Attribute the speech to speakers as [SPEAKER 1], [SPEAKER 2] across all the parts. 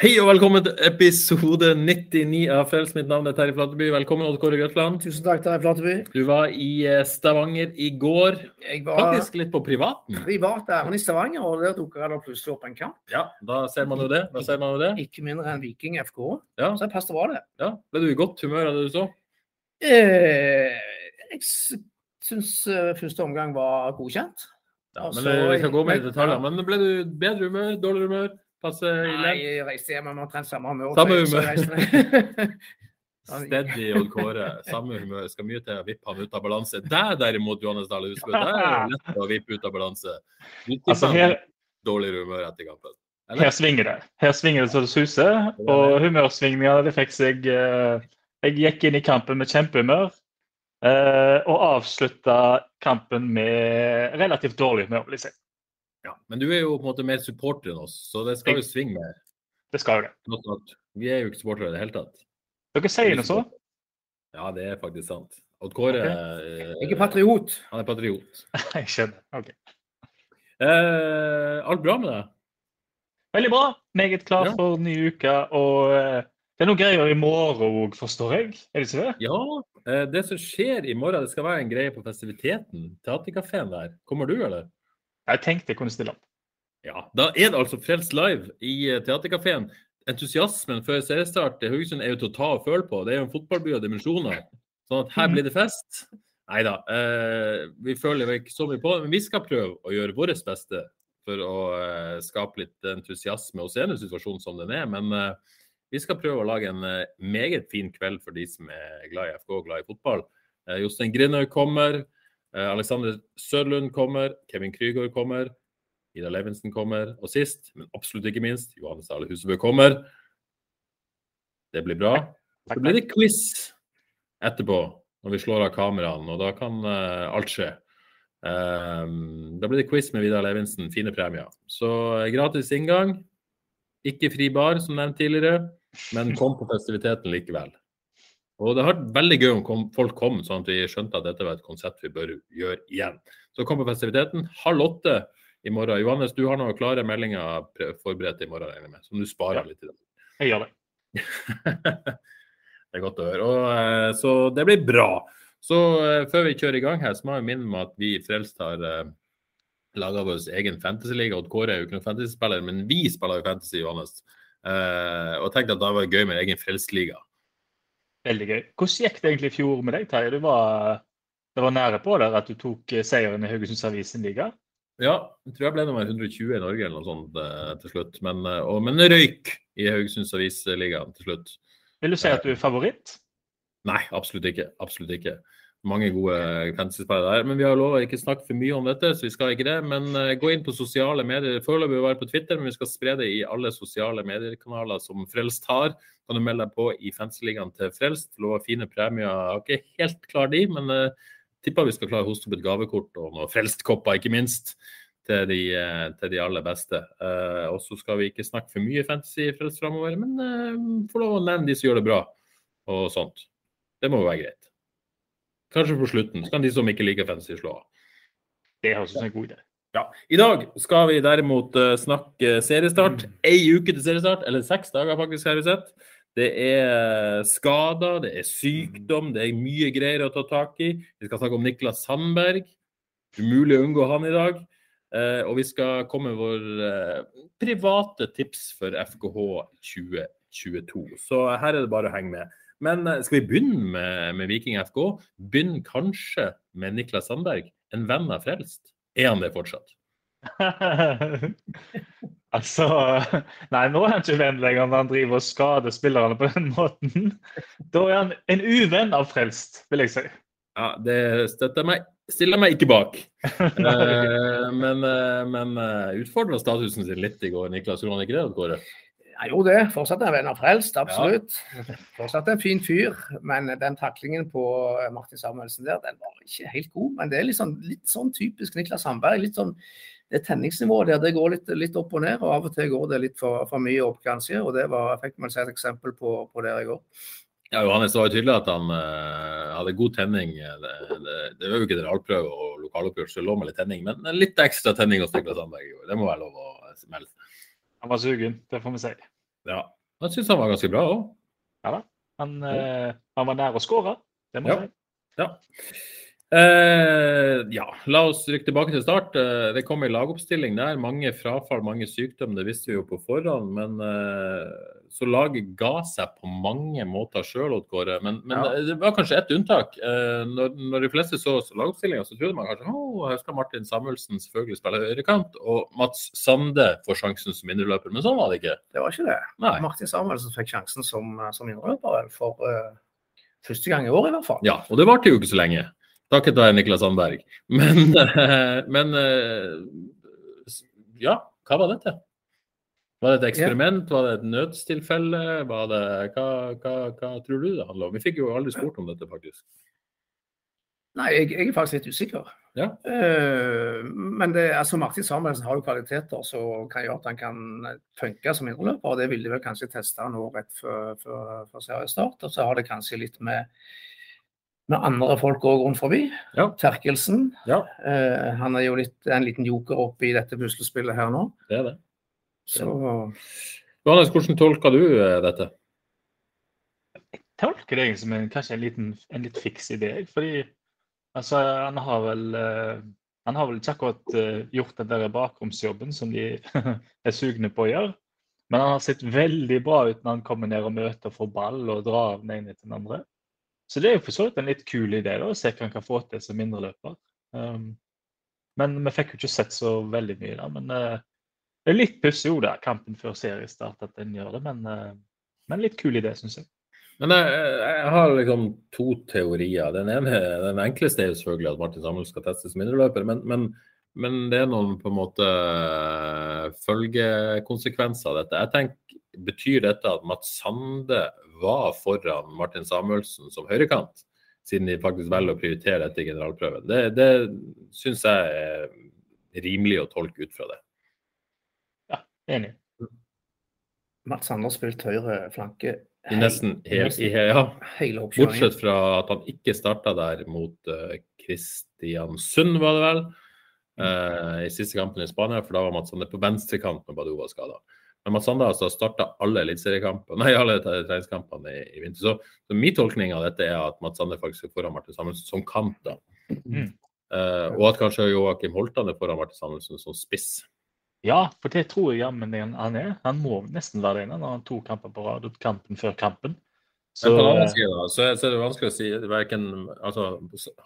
[SPEAKER 1] Hei og velkommen til episode 99 av Frels. Mitt navn er Terje Flateby. Velkommen, Odd Kåre Grøtland.
[SPEAKER 2] Tusen takk, Terje Flateby.
[SPEAKER 1] Du var i eh, Stavanger i går.
[SPEAKER 2] Jeg var
[SPEAKER 1] Faktisk litt på privaten.
[SPEAKER 2] privat ærend i Stavanger, og der dukka det plutselig opp en kamp.
[SPEAKER 1] Ja, da ser man jo det. Da ser man jo det.
[SPEAKER 2] Ikke mindre enn Viking FK.
[SPEAKER 1] Ja,
[SPEAKER 2] Så jeg passet bra, det.
[SPEAKER 1] ja. Ble du i godt humør av det du så?
[SPEAKER 2] Eh, jeg syns eh, første omgang var godkjent.
[SPEAKER 1] Ja, men
[SPEAKER 2] så-
[SPEAKER 1] eh, Vi kan gå med i detaljer. Men ble du bedre humør? Dårligere humør? Passe
[SPEAKER 2] Nei, jeg reiser hjem med omtrent samme humør.
[SPEAKER 1] Samme humør.
[SPEAKER 2] reiste-
[SPEAKER 1] Steady Odd Kåre. Samme humør. Skal mye til å vippe han ut av balanse. Der derimot, Johannes Dahl Husbø, der er det lett å vippe ut av balanse.
[SPEAKER 3] Altså, her,
[SPEAKER 1] dårligere humør etter kampen. Eller?
[SPEAKER 3] her svinger det. Her svinger det så det suser. Og humørsvingninger det fikk seg eh, Jeg gikk inn i kampen med kjempehumør. eh, og avslutta kampen med relativt dårlig humør, vil jeg si.
[SPEAKER 1] Ja, men du er jo på en måte mer supporter enn oss, så det skal jo svinge mer.
[SPEAKER 3] Det skal jo det.
[SPEAKER 1] Vi er jo ikke supportere i det hele tatt.
[SPEAKER 3] Dere sier noe så.
[SPEAKER 1] Ja, det er faktisk sant. Odd Kåre
[SPEAKER 2] okay. er Ikke patriot.
[SPEAKER 1] Han er patriot.
[SPEAKER 3] Jeg skjønner. Ok.
[SPEAKER 1] Eh, alt bra med deg?
[SPEAKER 3] Veldig bra. Meget klar
[SPEAKER 1] Ja.
[SPEAKER 3] for ny uke. Og eh, det er noen greier i morgen òg, forstår jeg. Er det ikke det?
[SPEAKER 1] Ja. Eh, det som skjer i morgen, det skal være en greie på festiviteten. Teaterkafeen der. Kommer du, eller?
[SPEAKER 3] Jeg tenkte jeg kunne stille opp.
[SPEAKER 1] Ja. Da er det altså Frelst Live i Theatercaféen. Entusiasmen før seriestart i Haugesund er jo til å ta og føle på. Det er jo en fotballby av dimensjoner. Sånn at her blir det fest. Nei da. Eh, vi føler ikke så mye på det, men vi skal prøve å gjøre vårt beste for å eh, skape litt entusiasme og se en situasjon som den er. Men eh, vi skal prøve å lage en eh, meget fin kveld for de som er glad i FK og glad i fotball. Eh, Jostein Grinaug kommer. Eh, Alexander Sørlund kommer. Kevin Krygård kommer. Ida Levensen kommer. Og sist, men absolutt ikke minst, Johannes Dale Husebø kommer. Det blir bra. Så blir det quiz etterpå, når vi slår av kameraene, og da kan uh, alt skje. Um, da blir det quiz med Vidar Levinsen, fine premier. Så eh, gratis inngang. Ikke fri bar, som nevnt tidligere, men kom på festiviteten likevel. Og det har vært veldig gøy om kom, folk kom, sånn at vi skjønte at dette var et konsept vi bør gjøre igjen. Så kom på festiviteten halv åtte i morgen. Johannes, du har noen klare meldinger forberedt i morgen, regner jeg med, som du sparer
[SPEAKER 3] Ja.
[SPEAKER 1] litt i dag.
[SPEAKER 3] Jeg gjør det.
[SPEAKER 1] det er godt å høre. Og, eh, så det blir bra. Så eh, før vi kjører i gang her, så må jeg minne om at vi i Frelst har uh, laga vår egen fantasyliga. Odd Kåre er jo ikke noen fantasyspiller, men vi spiller jo fantasy, Johannes. Eh, og tenkte at det var gøy med egen Frelst-liga.
[SPEAKER 3] Veldig gøy. Hvordan gikk det egentlig i fjor med deg, Terje? Du var, det var nære på der at du tok eh, seieren i Haugesunds Avisen liga.
[SPEAKER 1] Ja, jeg tror jeg ble nummer 120 i Norge eller noe sånt eh, til slutt. Men, eh, og, men røyk i Haugesunds Avis-ligaen til slutt.
[SPEAKER 3] Vil du si at du er favoritt?
[SPEAKER 1] Nei, absolutt ikke. Absolutt ikke. Mange gode fantasyspillere der. Men vi har lova ikke snakke for mye om dette, så vi skal ikke det. Men eh, gå inn på sosiale medier. Foreløpig være på Twitter, men vi skal spre det i alle sosiale mediekanaler som Frelst har. Kan du melde deg på i fansligaen til Frelst. Lova fine premier. Jeg har ikke helt klar de, men uh, tipper vi skal klare å hoste opp et gavekort og noen Frelst-kopper, ikke minst. Til de, eh, til de aller beste. Uh, og så skal vi ikke snakke for mye fantasy i Frelst framover, men uh, få lov å nevne de som gjør det bra, og sånt. Det må jo være greit. Kanskje på slutten, så kan de som ikke liker fancy, slå av.
[SPEAKER 3] Det høres ut som en god idé.
[SPEAKER 1] Ja. I dag skal vi derimot eh, snakke seriestart. Ei uke til seriestart, eller seks dager faktisk, har vi sett. Det er skader, det er sykdom, det er mye greier å ta tak i. Vi skal snakke om Niklas Sandberg. Umulig å unngå han i dag. Eh, og vi skal komme med vår eh, private tips for FKH 2022. Så her er det bare å henge med. Men eh, skal vi begynne med, med Viking FK? Begynn kanskje med Niklas Sandberg, en venn av Frelst. Er han det fortsatt?
[SPEAKER 3] Altså Nei, nå er han ikke venn lenger når han driver og skader spillerne på den måten. Da er han en uvenn av Frelst, vil jeg si.
[SPEAKER 1] Ja, det støtter meg. Stiller meg ikke bak. eh, men eh, men utfordra statusen sin litt i går, Niklas. Gjorde han ikke det, Kåre?
[SPEAKER 2] Jeg gjorde det. Fortsatt en venn av Frelst, absolutt. Fortsatt en fin fyr. Men den taklingen på Martin Samuelsen der, den var ikke helt god. Men det er litt sånn, litt sånn typisk Niklas Sandberg. Litt sånn det tenningsnivået der det går litt, litt, opp og ned. og Av og til går det litt for, for mye opp, kanskje. og Det var, jeg fikk man se et eksempel på, på der i går.
[SPEAKER 1] Ja, Johannes, det var jo tydelig at han uh, hadde god tenning. Det, det, det var jo ikke generalprøve og lokaloppgjør, så det lå med litt tenning. Men litt ekstra tenning hos Niklas Sandberg i. Det må være lov å melde.
[SPEAKER 3] Han var sugen, det får vi si.
[SPEAKER 1] Ja. Jeg syns han var ganske bra òg.
[SPEAKER 3] Ja da. Han, uh, han, var nær å skåre, det må
[SPEAKER 1] jeg
[SPEAKER 3] ja.
[SPEAKER 1] si. Ja. Uh, ja, la oss rykke tilbake til start. Uh, det kom en lagoppstilling der. Mange frafall, mange sykdom, det visste vi jo på forhånd. Men uh, så laget ga seg på mange måter sjøl, Kåre. Men, men ja. det var kanskje ett unntak. Når, når, de fleste så lagoppstillinga, så trodde man kanskje oh, her skal Martin Samuelsen selvfølgelig spille høyrekant, og Mats Sande får sjansen som indreløper. Men sånn var det ikke.
[SPEAKER 2] Det var ikke det. Nei. Martin Samuelsen fikk sjansen som, som indreløper for første gang i år, i hvert fall.
[SPEAKER 1] Ja, og det varte jo ikke så lenge. Takket være Niklas Sandberg. Men, men, ja, hva var dette? Var det et eksperiment? Var det et nødstilfelle? Det, hva, hva, hva tror du det handler om? Vi fikk jo aldri spurt om dette, faktisk.
[SPEAKER 2] Nei, jeg, jeg er faktisk litt usikker.
[SPEAKER 1] Ja.
[SPEAKER 2] Uh, men det, altså Martin Samuelsen har jo kvaliteter som kan gjøre at han kan funke som indreløper. Det ville de vel kanskje teste nå rett før, før, før seriestart. Og så har det kanskje litt med med andre folk òg rundt forbi.
[SPEAKER 1] Ja.
[SPEAKER 2] Terkelsen.
[SPEAKER 1] Ja.
[SPEAKER 2] Uh, han er jo litt, en liten joker oppi dette puslespillet her nå.
[SPEAKER 1] Det er det.
[SPEAKER 2] Så
[SPEAKER 1] Johannes, hvordan tolker du uh, dette?
[SPEAKER 3] Jeg tolker det egentlig som en, kanskje en, liten, en litt fiks idé. Fordi altså, han har vel uh, han har vel ikke akkurat gjort den der bakromsjobben som de er sugne på å gjøre. Men han har sett veldig bra ut når han kommer ned og møter og får ball og drar av den ene til den andre. Så det er jo for så vidt en litt kul idé da, å se hva han kan få til som indreløper. Um, men vi fikk jo ikke sett så veldig mye da. Men uh, det er litt pussig der, kampen før seriestart at den gjør det. Men, uh, men litt kul idé, syns jeg.
[SPEAKER 1] Men jeg, jeg, har liksom to teorier. Den ene, den enkleste er jo selvfølgelig at Martin Samuel skal testes som indreløper. Men, men, men, det er noen på en måte følgekonsekvenser av dette. Jeg tenker, Betyr dette at Mats Sande var foran Martin Samuelsen som høyrekant, siden de faktisk velger å prioritere dette i generalprøven. Det, det syns jeg er rimelig å tolke ut fra det.
[SPEAKER 3] Ja, enig.
[SPEAKER 2] Mats Sander spilte høyre flanke
[SPEAKER 1] I nesten hele, i, ja. hele Bortsett fra at han ikke starta der mot uh, Kristiansund, var det vel. Uh, I siste kampen i Spania, for da var Mats Sander på venstrekant når Badou var skada. Men Mats Sander altså starta alle eliteseriekampene, nei, alle treningskampene i, i, vinter. Så, så, min tolkning av dette er at Mats Sander faktisk er foran Martin Samuelsen som kant. da. Mm. Uh, og at kanskje Joakim Holtan er foran Martin Samuelsen som spiss.
[SPEAKER 3] Ja, for det tror jeg jammen han er. Han må nesten være det når han to kamper på rad, kampen før kampen.
[SPEAKER 1] Så, men på den andre side da, så, er, så er det vanskelig å si verken, altså,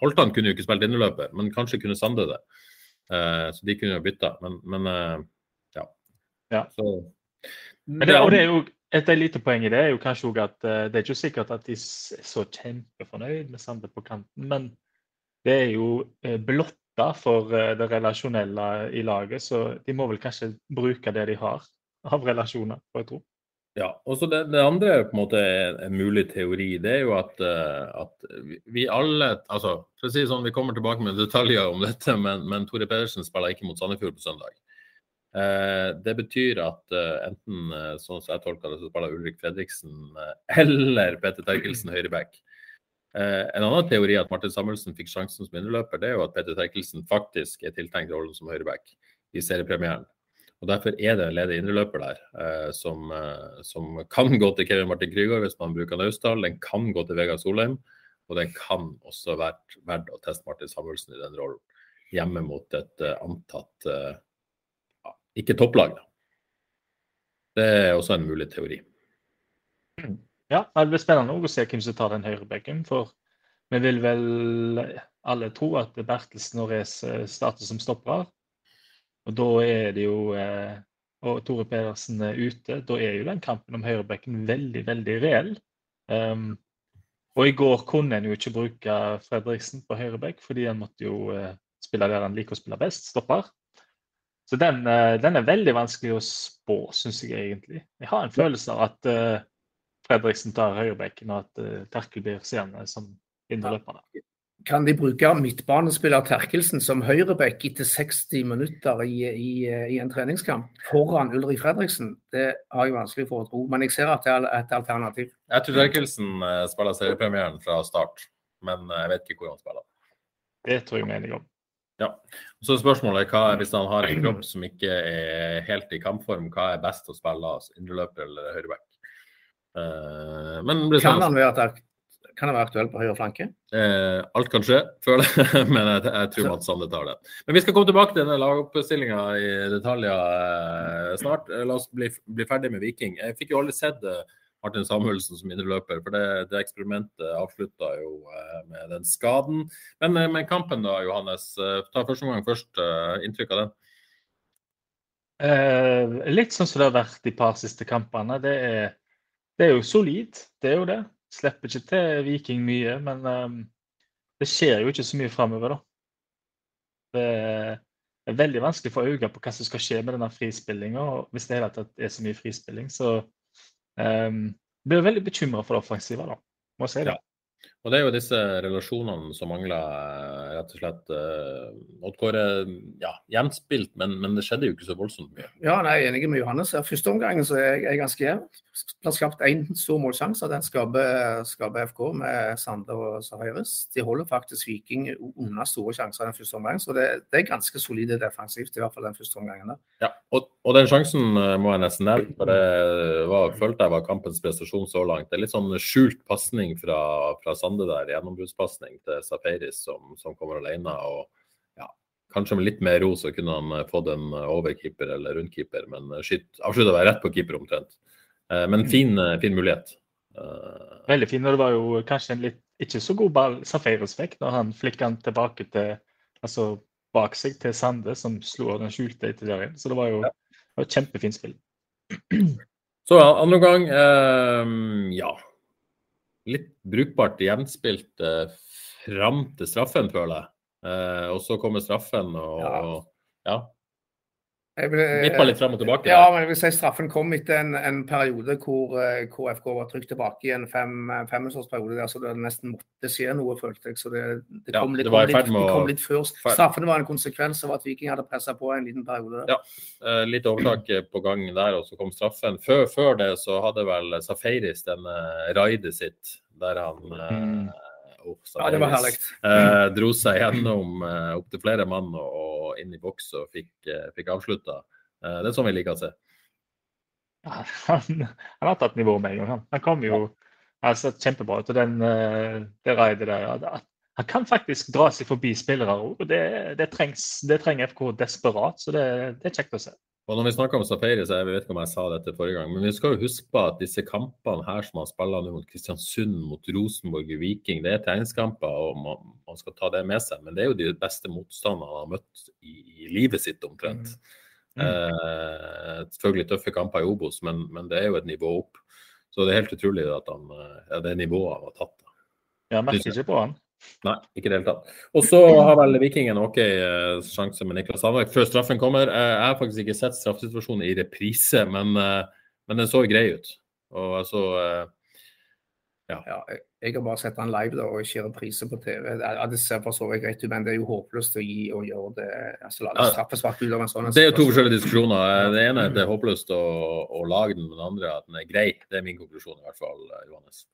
[SPEAKER 1] Holtan kunne jo ikke spilt inneløper, men kanskje kunne Sande det. Uh, så de kunne jo bytta. Men, men uh, ja.
[SPEAKER 3] ja. Så men det, og det er jo et lite poeng i det er jo kanskje òg at uh, det er ikke sikkert at de er så kjempefornøyd med Sande på kanten, men det er jo uh, blotta for uh, det relasjonelle i laget, så de må vel kanskje bruke det de har av relasjoner, får jeg tro.
[SPEAKER 1] Ja, og så det, det, andre på en måte en mulig teori, det er jo at, at vi alle altså for å si sånn, Vi kommer tilbake med detaljer om dette, men, men Tore Pedersen spiller ikke mot Sandefjord på søndag. Eh, det betyr at eh, enten eh, sånn som jeg tolker det, så spiller Ulrik Fredriksen eller Petter Terkelsen høyreback. En annen teori at Martin Samuelsen fikk sjansen som indreløper, det er jo at Peter Terkelsen faktisk er tiltenkt rollen som høyreback i seriepremieren. Og Derfor er det en ledig indreløper der eh, som, eh, som, kan gå til Kevin Martin Krygård hvis man bruker Naustdal. Den kan gå til Vegard Solheim, og den kan også være verdt å teste Martin Samuelsen i den rollen. Hjemme mot et eh, antatt uh, ikke topplag. Det er også en mulig teori.
[SPEAKER 3] Ja, det blir spennende å se hvem som tar den høyrebekken. For vi vil vel alle tro at Bertelsen og Race starter som stoppere. Og da er det jo eh, og Tore Pedersen er ute, da er jo den kampen om høyrebekken veldig, veldig reell. Um, og i går kunne en jo ikke bruke Fredriksen på høyrebekk, fordi han måtte jo uh, spille der han liker å spille best, stopper. Så den, den er veldig vanskelig å spå, syns jeg egentlig. Jeg har en følelse av at Fredriksen tar høyrebekken, og at uh, Terkel blir seende som indreløper.
[SPEAKER 2] Kan de bruke midtbanespiller Terkelsen som høyrebekk etter 60 minutter i, i, i, en treningskamp foran Ulrik Fredriksen? Det har jeg vanskelig for å tro, men jeg ser at det er et alternativ.
[SPEAKER 1] Jeg tror Terkelsen eh, spiller seriepremieren fra start, men eh, jeg vet ikke hvor han spiller.
[SPEAKER 3] Det tror jeg mener om.
[SPEAKER 1] Ja. Så spørsmålet er hva hvis han har en kropp som ikke er helt i kampform, hva er best å spille? Altså, Indreløper eller høyreback? Uh, men
[SPEAKER 2] kan han være kan han være aktuelt på høyre flanke?
[SPEAKER 1] Eh, alt kan skje, føler jeg. Men jeg, jeg tror Mats Sande tar det. Men vi skal komme tilbake til denne lagoppstillinga i detaljer eh, snart. Eh, la oss bli, bli, ferdig med Viking. Jeg fikk jo aldri sett eh, Martin Samuelsen som indreløper, for det, det eksperimentet avslutta jo eh, med den skaden. Men, eh, men, kampen da, Johannes. ta første omgang først. inntrykk av den?
[SPEAKER 3] litt sånn som det har vært de par siste kampene. Det er, det er jo solid, det er jo det. Slipper ikke til Viking mye, men um, det skjer jo ikke så mye framover, da. Det er veldig vanskelig å få øye på hva som skal skje med denne frispillinga, hvis det hele tatt er så mye frispilling. Så um, jeg veldig bekymra for det offensive, da. Må jeg si det.
[SPEAKER 1] Ja. Og det er jo disse relasjonene som mangler, eh, rett og slett. Uh, Odd Kåre, ja, jevnspilt, men, men, det skjedde jo ikke så voldsomt mye.
[SPEAKER 2] Ja, nei, jeg er enig med Johannes. Første omgangen så er jeg ganske jevn. Det har skapt én stor målsjanse. Den skaper, skaper, FK med Sande og Saharis. De holder faktisk Viking unna store sjanser den første omgangen. Så det, det, er ganske solide defensivt, i hvert fall den første omgangen. der.
[SPEAKER 1] Ja, og, og den sjansen eh, må jeg nesten nevne, for det var, følte jeg var kampens prestasjon så langt. Det er litt sånn skjult pasning fra, fra Sande der, gjennombruddspasning til Safaris som, som kommer alene. og ja, Kanskje med litt mer ro så kunne han eh, fått en overkeeper eller rundkeeper, men skyt, avslutta være rett på keeper omtrent. Eh, men fin, eh, fin mulighet.
[SPEAKER 3] Eh, Veldig fin. Og det var jo kanskje en litt ikke så god ball Safaris fikk når han flikka den tilbake til altså bak seg til Sande, som slo den skjulte etter der inn. Så det var jo ja. et kjempefint spill.
[SPEAKER 1] Så andre gang, eh, ja. Litt brukbart jevnspilt eh, fram til straffen, føler jeg. Eh, og så kommer straffen, og ja. ja. Vippa litt fram og tilbake?
[SPEAKER 2] Ja, men jeg vil si straffen kom etter en, en periode hvor KFK eh, var trygt tilbake i en fem, femårsperiode der, så det nesten måtte skje noe, følte jeg. Så det, det kom, ja, litt, det kom, litt, det kom litt før. Straffen var en konsekvens av at Viking hadde pressa på en liten periode.
[SPEAKER 1] Ja, eh, litt overtak på gang der, og så kom straffen. Før, før det så hadde vel Safaris denne raidet sitt, der han mm.
[SPEAKER 2] Oh, ja, det var herlig.
[SPEAKER 1] Eh, dro seg gjennom eh, opptil flere mann og, og inn i boks og fikk, eh, fikk avslutta. Eh, det er sånn vi liker å se.
[SPEAKER 3] Ja, han, han, har tatt nivået med en gang. Han, han kom jo han har kjempebra ut. og den, eh, Det raidet der, ja, Han kan faktisk dra seg forbi spillere òg. det, det, trengs, det trenger FK desperat. Så det, det er kjekt å se.
[SPEAKER 1] Og når vi snakker om Safari, så jeg vet ikke om jeg sa dette forrige gang, men vi skal jo huske på at disse kampene her som han spiller nå mot Kristiansund, mot Rosenborg og Viking, det er treningskamper, og man, man, skal ta det med seg. Men det er jo de beste motstanderne han har møtt i, i livet sitt, omtrent. Mm. Eh, selvfølgelig tøffe kamper i Obos, men, men, det er jo et nivå opp. Så det er helt utrolig at han, ja, det nivået han har tatt.
[SPEAKER 3] Ja, merker ikke på han.
[SPEAKER 1] Nei, ikke i det hele tatt. Og så har vel Vikingen OK eh, sjanse med Niklas Sandberg før straffen kommer. Eh, jeg har faktisk ikke sett straffesituasjonen i reprise, men, eh, men den så grei ut. Og altså
[SPEAKER 2] ja. ja. Jeg har bare sett den live da, og ikke reprise på TV. Ja, det ser for så vidt greit ut, men det er jo håpløst å gi og gjøre det. altså La det straffespark ut av en sånn
[SPEAKER 1] Det er jo to forskjellige diskusjoner. Det ene er at det er håpløst å, å lage den, men det andre er at den er grei. Det er min konklusjon i hvert fall, Johannes.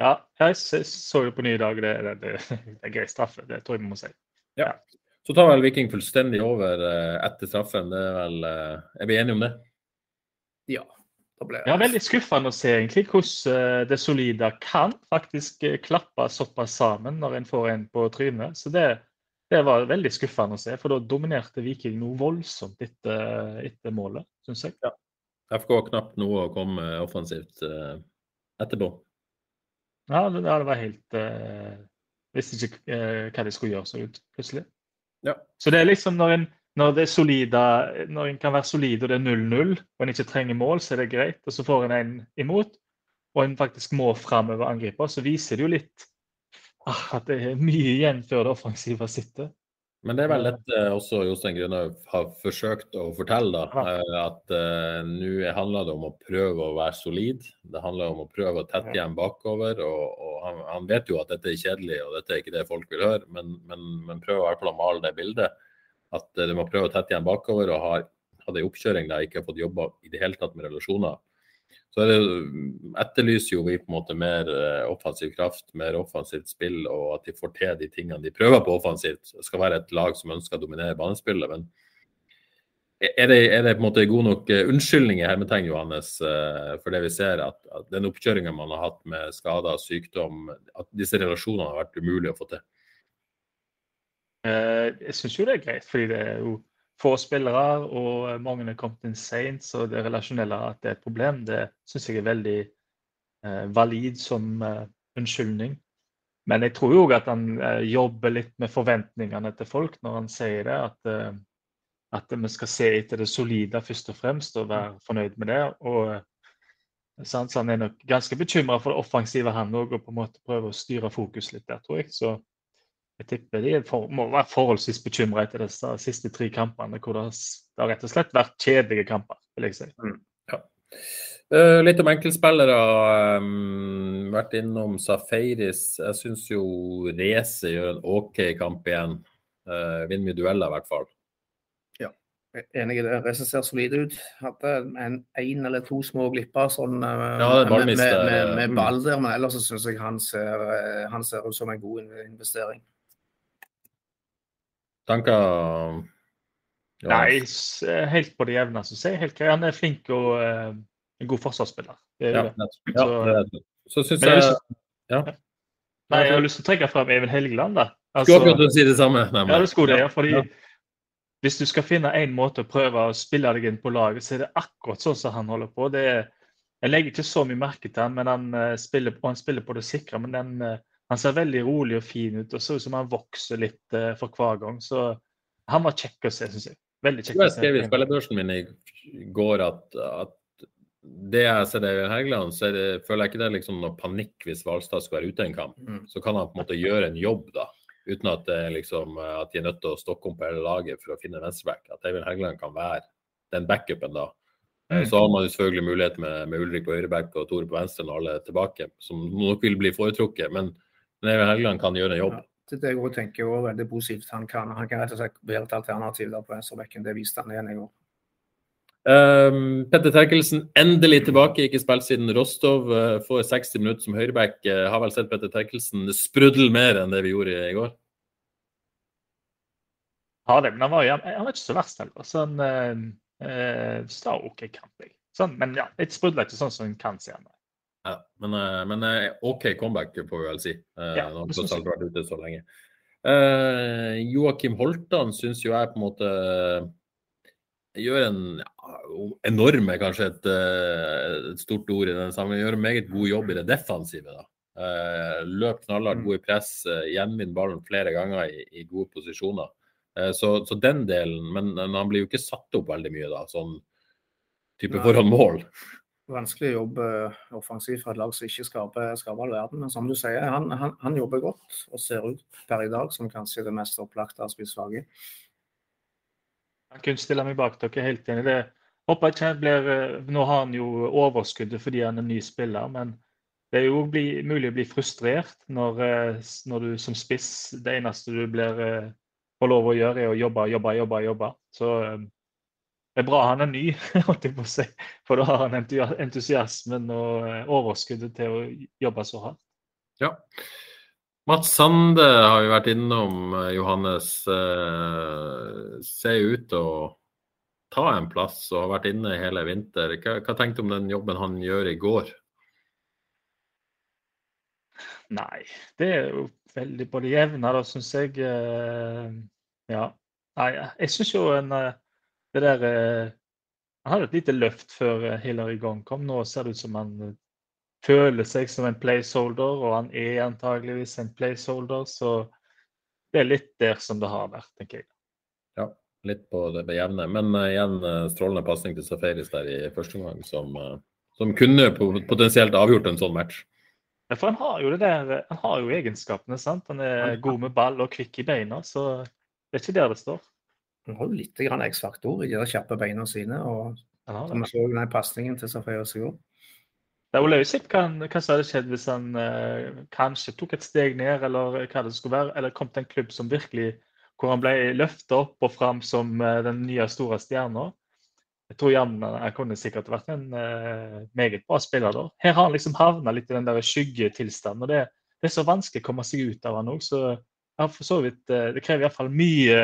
[SPEAKER 3] Ja, jeg så jo på nye dager. Det, det, det, det, er grei straffe. Det tror jeg vi må si.
[SPEAKER 1] Ja. Så tar vel Viking fullstendig over uh, etter straffen. Det er, vel, uh, er vi enige om det?
[SPEAKER 2] Ja.
[SPEAKER 3] Det ble... Ja, veldig skuffende å se egentlig hvordan uh, det solide kan faktisk klappe såpass sammen når en får en på trynet. Så det, det var veldig skuffende å se, for da dominerte Viking noe voldsomt etter, etter målet, syns jeg. Ja.
[SPEAKER 1] FK har knapt noe å komme offensivt etterpå.
[SPEAKER 3] Ja, det, det var helt uh, Visste ikke uh, hva de skulle gjøre så ut, plutselig.
[SPEAKER 1] Ja.
[SPEAKER 3] Så det er liksom når en når det er solide, når en kan være solid og det er 0-0, og en ikke trenger mål, så er det greit. Og så får en en imot, og en faktisk må framover angripe, så viser det jo litt ah, at det er mye igjen før det offensive sitter.
[SPEAKER 1] Men det er vel dette også Jostein Grønhaug har forsøkt å fortelle, da. eh, At uh, nå handler det om å prøve å være solid. Det handler om å prøve å tette igjen bakover. og, og han, han, vet jo at dette er kjedelig og dette er ikke det folk vil høre, men, men, men prøv i hvert fall å male det bildet. At uh, du må prøve å tette igjen bakover og har hadde ei oppkjøring der jeg ikke har fått jobba i det hele tatt med relasjoner så det, etterlyser jo vi på en måte mer eh, offensiv kraft, mer offensivt spill, og at de får til de tingene de prøver på offensivt. Det skal være et lag som ønsker å dominere banespillet. men er det, er det, på en måte god nok uh, unnskyldning i hermetegn, Johannes, uh, for det vi ser, at, at den oppkjøringa man har hatt med skader, sykdom, at disse relasjonene har vært umulig å få til?
[SPEAKER 3] Jeg syns jo det er greit, fordi det er jo få spillere, og mange er kommet inn seint, så det relasjonelle at det er et problem, det syns jeg er veldig eh, valid som eh, unnskyldning. Men jeg tror jo at han eh, jobber litt med forventningene til folk når han sier det. At, eh, at vi skal se etter det solide først og fremst og være fornøyd med det. Og så han er nok ganske bekymra for det offensive, han òg, og på en måte prøver å styre fokus litt der, tror jeg. Så jeg tipper de for, må være forholdsvis bekymra etter disse siste tre kampene, hvor det, det, har rett og slett vært kjedelige kamper, vil jeg si.
[SPEAKER 1] Mm, ja. uh, litt om enkeltspillere. Um, vært innom Safaris. Jeg syns jo Race gjør en OK kamp igjen. Uh, vinner mye dueller, i hvert fall.
[SPEAKER 2] Ja, enig i det. Race ser solide ut. Hadde en en eller to små glipper sånn, uh,
[SPEAKER 1] ja, med, med,
[SPEAKER 2] med, med, ball der, men ellers syns jeg han ser, han ser ut som en god investering.
[SPEAKER 1] Tanker?
[SPEAKER 3] Ja. Nei, helt på det jevne. Så sier jeg helt greit. Han er flink og uh, en god forsvarsspiller. Det
[SPEAKER 1] ja,
[SPEAKER 3] det.
[SPEAKER 1] Så, ja, så syns jeg,
[SPEAKER 3] ja. Nei, jeg har lyst til å trekke fram Even Helgeland. da.
[SPEAKER 1] Altså, skulle akkurat si det samme.
[SPEAKER 3] Nei, ja, det skulle det. Ja, fordi Hvis du skal finne én måte å prøve å spille deg inn på laget, så er det akkurat sånn som han holder på. Det er, jeg legger ikke så mye merke til han, men han, uh, spiller, han spiller på det sikre. Men den, uh, han ser veldig rolig og fin ut og ser ut som han vokser litt uh, for hver gang. Så han var kjekk å se, syns jeg. Veldig kjekk.
[SPEAKER 1] Jeg skrev i spillebørsen min i går at, at det jeg ser det i Hægeland, så det, føler jeg ikke det er liksom noe panikk hvis Hvalstad skal være ute en kamp. Mm. Så kan han på en måte gjøre en jobb da, uten at, det liksom, at de er nødt til å stokke om på hele laget for å finne venstreback. At Eivind Hægeland kan være den backupen da. Mm. Så har man jo selvfølgelig mulighet med, med Ulrik på høyreback og Tore på venstre når alle er tilbake, som nok vil bli foretrukket. Men men Even Helgeland kan gjøre en jobb.
[SPEAKER 2] Ja, det jeg tenker er veldig positivt. Han kan, han kan rett og slett være et alternativ der på venstrebekken. Det viste han igjen i går.
[SPEAKER 1] Um, Petter Terkelsen endelig tilbake, ikke spilt siden Rostov. Uh, får 60 minutter som høyreback. Uh, har vel sett Petter Terkelsen sprudle mer enn det vi gjorde i går?
[SPEAKER 3] Ja, det, men han var, han var ikke så verst heller. Sånn, uh, uh, OK kamp. Sånn, men ja, litt sprudler ikke sånn som en kan si han.
[SPEAKER 1] Ja, men, eh, men eh, OK comeback, får vi vel si. Eh, ja, Når han tross alt har vært ute så lenge. Uh, Joakim Holtan syns jo jeg på en måte gjør en ja, enorme, kanskje et, et, stort ord i den sammenhengen, gjør en meget god jobb i det defensive. da. Uh, løp knallhardt, mm. god i press, uh, gjenvinner ballen flere ganger i, i gode posisjoner. Uh, så, så, den delen, men, men, han blir jo ikke satt opp veldig mye, da, sånn type foran mål
[SPEAKER 2] vanskelig å jobbe offensivt for et lag som ikke skaper, all verden. Men som du sier, han, han, han, jobber godt og ser ut per i dag som kanskje det mest opplagte av spissfaget.
[SPEAKER 3] Jeg kunne stille meg bak dere helt enig. Det håper ikke blir, Nå har han jo overskuddet fordi han er ny spiller, men det er jo mulig å bli frustrert når, når, du som spiss det eneste du blir, får lov å gjøre, er å jobbe, jobbe, jobbe. jobbe. Så det er bra han er ny, holdt jeg på å si. For da har han entusiasmen og eh, overskuddet til å jobbe så hardt.
[SPEAKER 1] Ja. Mats Sande har vi vært innom, eh, Johannes. Eh, ser ut til å ta en plass og har vært inne hele vinter. Hva, hva tenkte du om den jobben han gjør i går?
[SPEAKER 3] Nei, det er jo veldig på det jevne, da, syns jeg. Ja. Nei, jeg syns jo en det der eh, Han hadde et lite løft før eh, Hillary Gong kom. Nå ser det ut som han eh, føler seg som en placeholder, og han er antageligvis en placeholder. Så det er litt der som det har vært, tenker jeg.
[SPEAKER 1] Ja. litt på det jevne. Men uh, igjen strålende pasning til Safaris der i første omgang, som, uh, som kunne potensielt avgjort en sånn match.
[SPEAKER 3] Ja, for han har jo det der, han har jo egenskapene. sant? Han er god med ball og kvikk i beina, så det er ikke der det står.
[SPEAKER 2] Han har jo litt X-faktor i de kjappe beina sine. og som så den pasningen til.
[SPEAKER 3] Det er jo sett hva, hva hadde skjedd hvis han eh, kanskje tok et steg ned, eller hva det skulle være, eller kom til en klubb som virkelig hvor han ble løfta opp og fram som eh, den nye store stjerna. Jeg tror Jan han kunne sikkert vært en eh, meget bra spiller da. Her har han liksom havna litt i den der skyggetilstanden. og det, det, er så vanskelig å komme seg ut av han òg. Så så vidt, eh, det krever iallfall mye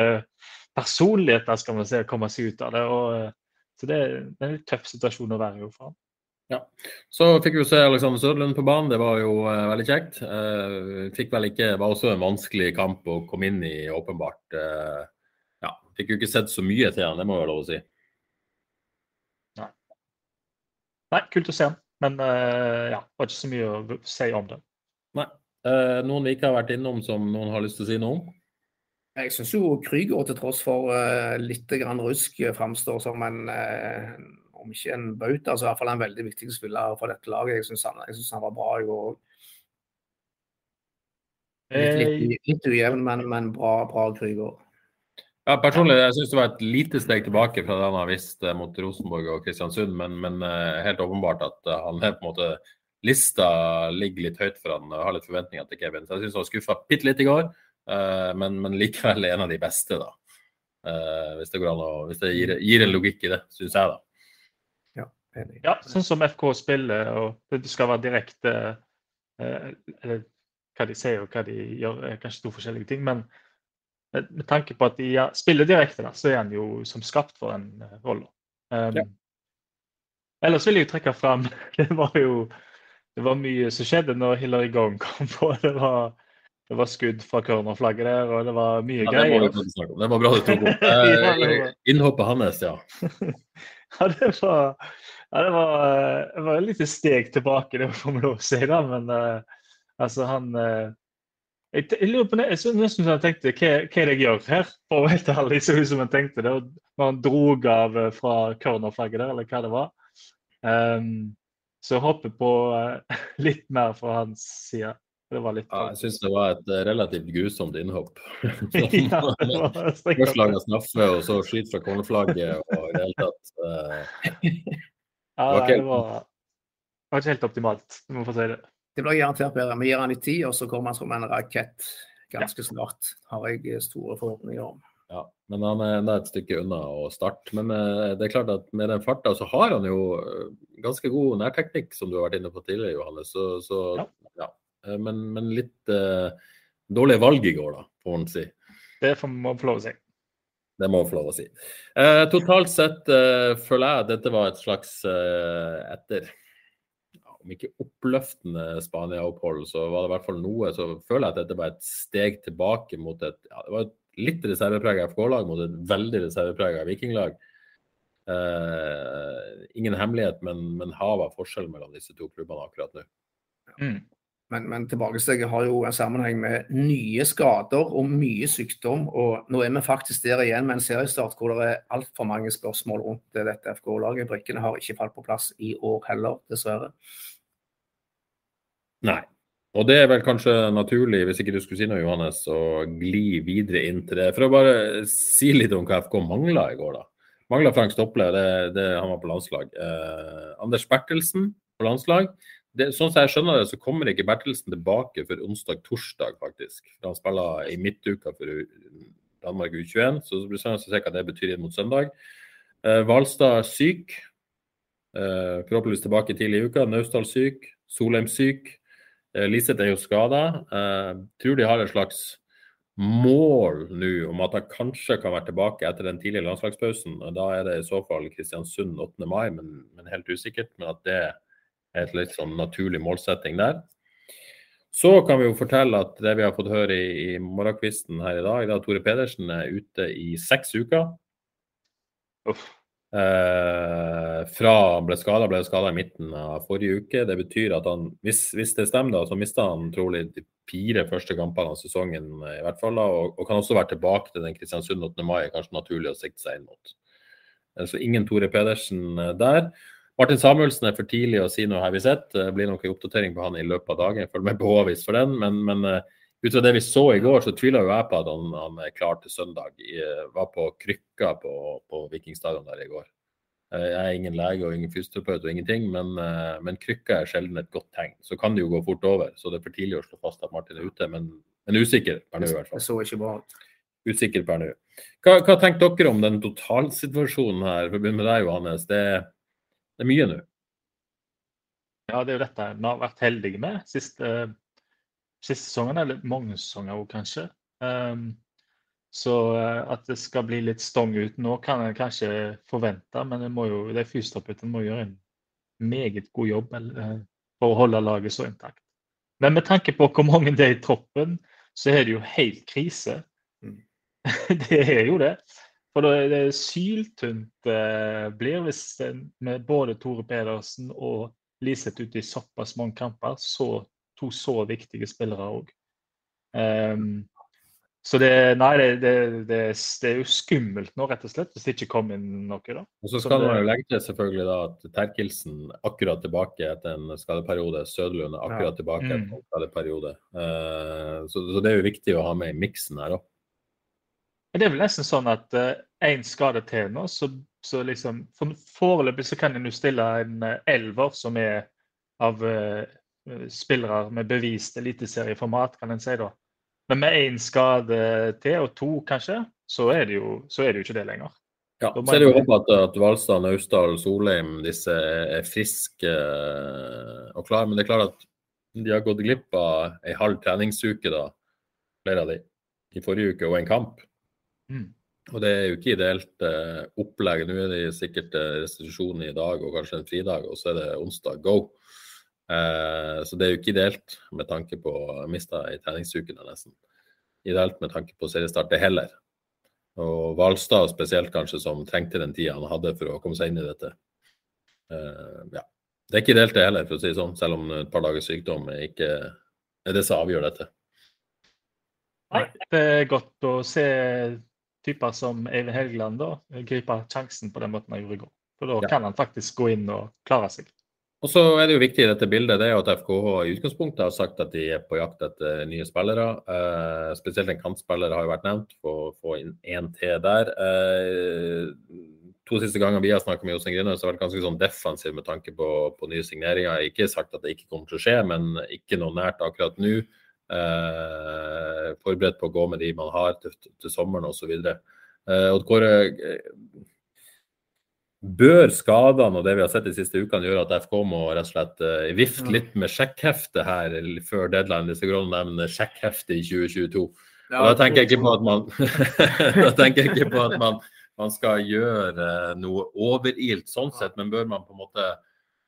[SPEAKER 3] personligheter skal man se å komme seg ut av det. og eh, så det, det er en litt tøff situasjon å være i for.
[SPEAKER 1] Ja. Så fikk vi se Alexander Sødlund på banen, det var jo eh, veldig kjekt. Eh, fikk vel ikke, var også en vanskelig kamp å komme inn i, åpenbart. Eh, ja, Fikk jo ikke sett så mye til han, det må jeg lov å si.
[SPEAKER 3] Nei. Nei, kult å se han. Men ja, det var ikke så mye å si om det.
[SPEAKER 1] Nei. noen vi ikke har vært innom som noen har lyst til å si noe om?
[SPEAKER 2] Jeg syns jo Krüger til tross for litt grann rusk framstår som en om ikke en bauta, så i hvert fall en veldig viktig spiller for dette laget. Jeg syns han, han, var bra i går òg. Litt, litt, eh, litt, ujevn, men, men bra, bra Krüger.
[SPEAKER 1] Ja, personlig jeg syns det var et lite steg tilbake fra det han har visst eh, mot Rosenborg og Kristiansund, men, men uh, helt åpenbart at uh, han er på en måte Lista ligger litt høyt for han og har litt forventninger til Kevin. Så jeg syns han skuffa bitte litt i går, uh, men, men, likevel en av de beste, da. hvis det går an å, hvis det gir, gir en logikk i det, syns jeg, da.
[SPEAKER 3] Enig. Ja, sånn som FK spiller, og det skal være direkte eh, Eller hva de sier og hva de gjør, er kanskje to forskjellige ting. Men med tanke på at de ja, spiller direkte, da, så er han jo som skapt for den uh, rollen. Um, ja. Ellers vil jeg jo trekke fram Det var jo det var mye som skjedde når Hillary Gong kom på. Det var, det var skudd fra cornerflagget der, og det var mye ja, greier.
[SPEAKER 1] Det var, bra du tok opp. Eh, innhoppet hans, ja.
[SPEAKER 3] ja, det var ja, det var, det var et lite steg tilbake, det får vi lov å si. da, Men uh, altså, han uh, jeg, jeg, lurer på det, jeg synes nesten jeg tenkte hva, hva er det jeg gjør her? For å være helt ærlig, så ut som jeg tenkte det. Når han drog av uh, fra cornerflagget der, eller hva det var. Um, så håper på litt mer fra hans side. Det var litt
[SPEAKER 1] ja, jeg syns det var et relativt grusomt innhopp. ja, Først laga snaffe, og så skyte fra cornerflagget og i det hele tatt.
[SPEAKER 3] Ja, okay. det, var, det var ikke helt optimalt, du må få si det.
[SPEAKER 2] Det blir garantert bedre. Vi gir han litt tid, og så kommer han som en rakett ganske ja. snart. Har jeg store forhåpninger om.
[SPEAKER 1] Ja, men han er enda et stykke unna å starte. Men eh, det er klart at med den farta så har han jo eh, ganske god nærteknikk, som du har vært inne på tidligere, Johannes. Så, så ja. ja. Eh, men, men, litt uh, dårlige valg i går, da, får man si.
[SPEAKER 3] Det får man få lov å si.
[SPEAKER 1] Det må man få lov å si. Eh, totalt sett eh, føler jeg at dette var et slags eh, etter om ikke oppløftende Spania-opphold, så var det i hvert fall noe. Så føler jeg at dette var et steg tilbake mot et ja, det var et litt reserveprega FK-lag mot et veldig reserveprega Vikinglag. Eh, ingen hemmelighet, men, men hav av forskjell mellom disse to klubbene akkurat nå.
[SPEAKER 2] Mm. Men, men tilbakesteget har jo en sammenheng med nye skader og mye sykdom. Og nå er vi faktisk der igjen med en seriestart hvor det er altfor mange spørsmål rundt dette FK-laget. Brikkene har ikke falt på plass i år heller, dessverre.
[SPEAKER 1] Nei. Og det er vel kanskje naturlig, hvis ikke du skulle si noe, Johannes, å gli videre inn til det. For å bare si litt om hva FK mangla i går, da. Mangla Frank Stople, det, det, han var på landslag. Eh, Anders Bertelsen på landslag det, sånn som jeg skjønner det, så kommer ikke Bertelsen tilbake før onsdag-torsdag, faktisk. For han spiller i midtuka for Danmark U21, så det blir spennende å se hva det betyr inn mot søndag. Eh, Hvalstad syk. Eh, forhåpentligvis tilbake tidlig i uka. Naustdal syk. Solheim syk. Eh, Liseth er jo skada. Eh, tror de har et slags mål nå om at han kanskje kan være tilbake etter den tidlige landslagspausen. Da er det i så fall Kristiansund 8. mai, men, men helt usikkert. Men at det et litt sånn naturlig målsetting der. Så kan vi jo fortelle at det vi har fått høre i, i morgenkvisten her i dag, da Tore Pedersen er ute i seks uker. Eh, fra han ble skada, ble skada i midten av forrige uke. Det betyr at han, hvis, hvis det stemmer, da, så mista han trolig de fire første kampene av sesongen, i hvert fall. Da, og, og, kan også være tilbake til den Kristiansund 8. mai, kanskje naturlig å sikte seg inn mot. Så ingen Tore Pedersen der. Martin Samuelsen er for tidlig å si noe, har vi sett. Det blir nok en oppdatering på han i løpet av dagen. Følg med på Håvis for den. Men, men ut fra det vi så i går, så tviler jo jeg på at han, han er klar til søndag. Jeg var på krykka på, på Vikingstadion der i går. Eh, jeg er ingen lege og ingen fysioterapeut og ingenting, men, eh, men, krykka er sjelden et godt tegn. Så kan det jo gå fort over. Så det er for tidlig å slå fast at Martin er ute, men, men usikker per nå i hvert fall.
[SPEAKER 2] Det så ikke bra ut.
[SPEAKER 1] Usikker per nå. Hva, hva tenker dere om den totalsituasjonen her? For å begynne med deg, Johannes. Det, det er mye nå.
[SPEAKER 3] Ja, det er jo dette vi har vært heldige med siste, siste sesongen, eller mange sesonger òg, kanskje. Um, så eh, at det skal bli litt stong ut nå, kan en kanskje forvente, men det må jo, de fysioterapeutene må gjøre en meget god jobb eh, for å holde laget så intakt. Men med tanke på hvor mange det er i troppen, så er det jo helt krise. Mm. det er jo det. For det er syltynt eh, blir hvis med både Tore Pedersen og Liseth ute i såpass mange kamper, så to så viktige spillere òg. Så det, nei, det, det, det, er jo skummelt nå, rett og slett, hvis det ikke kommer inn noe. da.
[SPEAKER 1] Og Så skal man jo legge til selvfølgelig da at Terkelsen akkurat tilbake etter en skadeperiode. Søderlund er akkurat ja. tilbake etter mm. en skadeperiode. Uh, så, så, det er jo viktig å ha med i miksen her òg.
[SPEAKER 3] Det er vel nesten sånn at én uh, skade til nå, så, så liksom for Foreløpig så kan en jo stille en uh, elver som er av uh, spillere med bevist eliteserieformat, kan en si da. Men med én skade til, og to kanskje, så er det jo, er det jo ikke det lenger.
[SPEAKER 1] Ja, så er det jo håp at, at Valstad, Naustdal, Solheim disse er friske eh, og klare. Men det er klart at de har gått glipp av ei halv treningsuke, da, flere av de, i forrige uke, og en kamp. Mm. Og det er jo ikke ideelt eh, opplegg. Nå er det sikkert eh, restitusjon i dag og kanskje en fridag, og så er det onsdag go. Eh, så det er jo ikke ideelt med tanke på mista i treningsukene, nesten. Ideelt med tanke på seriestart, det heller. Og Hvalstad spesielt, kanskje, som trengte den tida han hadde for å komme seg inn i dette. Eh, ja. Det er ikke ideelt, det heller, for å si det sånn, selv om et par dagers sykdom er ikke er det som avgjør dette.
[SPEAKER 3] Nei, det er godt å se typer som Eivind Helgeland da, gripe sjansen på den måten han gjorde i går. For da ja. kan han faktisk gå inn og klare seg.
[SPEAKER 1] Og så er det jo viktig i dette bildet det er jo at FKH i utgangspunktet har sagt at de er på jakt etter nye spillere. Eh, spesielt en kantspiller har jo vært nevnt, for å få inn én til der. Eh, to siste ganger vi har snakket med Jostein Grinaud, så har det vært ganske sånn defensiv med tanke på, på, nye signeringer. Ikke sagt at det ikke kommer til å skje, men ikke noe nært akkurat nå. Eh, forberedt på å gå med de man har til, til sommeren osv. Eh, og Kåre, Bør skadene og det vi har sett de siste ukene gjøre at FK må rett og slett eh, vifte litt med sjekkheftet her før deadline? Hvis det går nevne sjekkheftet i 2022. Ja, da tenker jeg ikke på at man, da tenker jeg ikke på at man, man skal gjøre uh, noe overilt sånn sett, men bør man på en måte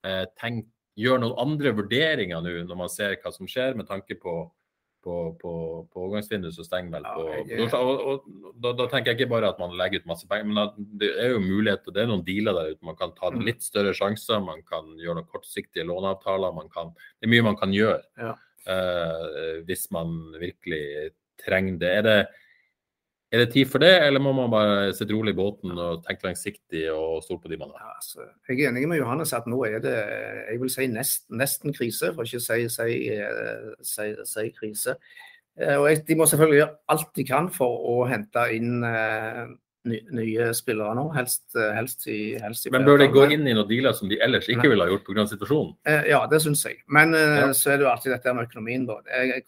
[SPEAKER 1] eh, tenke, gjøre noen andre vurderinger nå når man ser hva som skjer, med tanke på på, på, på overgangsvinduet så stenger vel på, ja, jeg, på og, og, da, da, tenker jeg ikke bare at man legger ut masse penger, men det er jo muligheter, det er noen dealer der ute. Man kan ta mm. litt større sjanser, man kan gjøre noen kortsiktige låneavtaler. Man kan, det er mye man kan gjøre ja. uh, hvis man virkelig trenger det. Er det er det tid for det, eller må man bare sitte rolig i båten og tenke langsiktig og stole på de man har?
[SPEAKER 2] Ja, altså, jeg er enig med Johannes at nå er det jeg vil si nesten, nesten krise, for ikke å si, si, eh, si, si, krise. Eh, og De må selvfølgelig gjøre alt de kan for å hente inn eh, nye spillere nå, helst, eh, helst, i, helst i
[SPEAKER 1] Men bør de gå inn i noen dealer som de ellers ikke ville ha gjort pga. situasjonen?
[SPEAKER 2] Eh, ja, det syns jeg. Men eh, ja. så er det jo alltid dette med økonomien. da.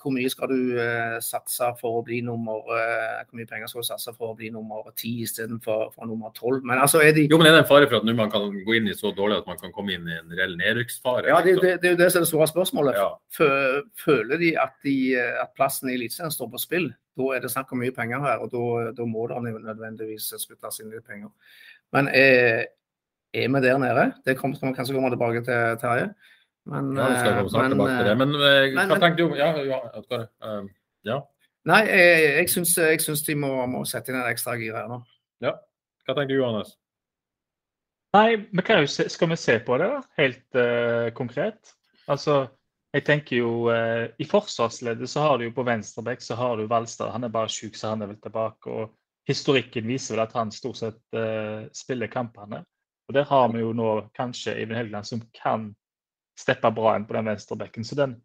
[SPEAKER 2] Hvor mye skal du satse for å bli nummer eh, Hvor mye penger skal du satse for å bli nummer ti istedenfor for nummer tolv? Men altså er de
[SPEAKER 1] Jo, men er det en fare for at man kan gå inn i så dårlig at man kan komme inn i en reell nedrykksfare?
[SPEAKER 2] Ja, det, det, det, er jo det som er det store spørsmålet. Ja. Føler de at, de, at plassen i Eliteserien står på spill? Da er det snakk om mye penger her, og da, da må det nødvendigvis spyttes inn litt penger. Men er, er vi der nede? Det kommer, vi kanskje komme tilbake til, Terje.
[SPEAKER 1] Men, ja, vi skal komme snart men, tilbake til det. Men, eh, men hva tenker du? Ja, ja, uh, ja.
[SPEAKER 2] Nei, jeg, jeg, syns, jeg syns de må, må, sette inn en ekstra gir her nå.
[SPEAKER 1] Ja. Hva tenker du, Johannes?
[SPEAKER 3] Nei, men skal vi se på det da, helt uh, konkret? Altså, Jeg tenker jo, eh, I forsvarsleddet så har du jo på venstreback så har du Valstad. Han er bare sjuk, så han er vel tilbake. og Historikken viser vel at han stort sett eh, spiller kampene. Og Der har vi jo nå kanskje Eivind Helgeland som kan steppe bra inn på den venstrebekken. Så den,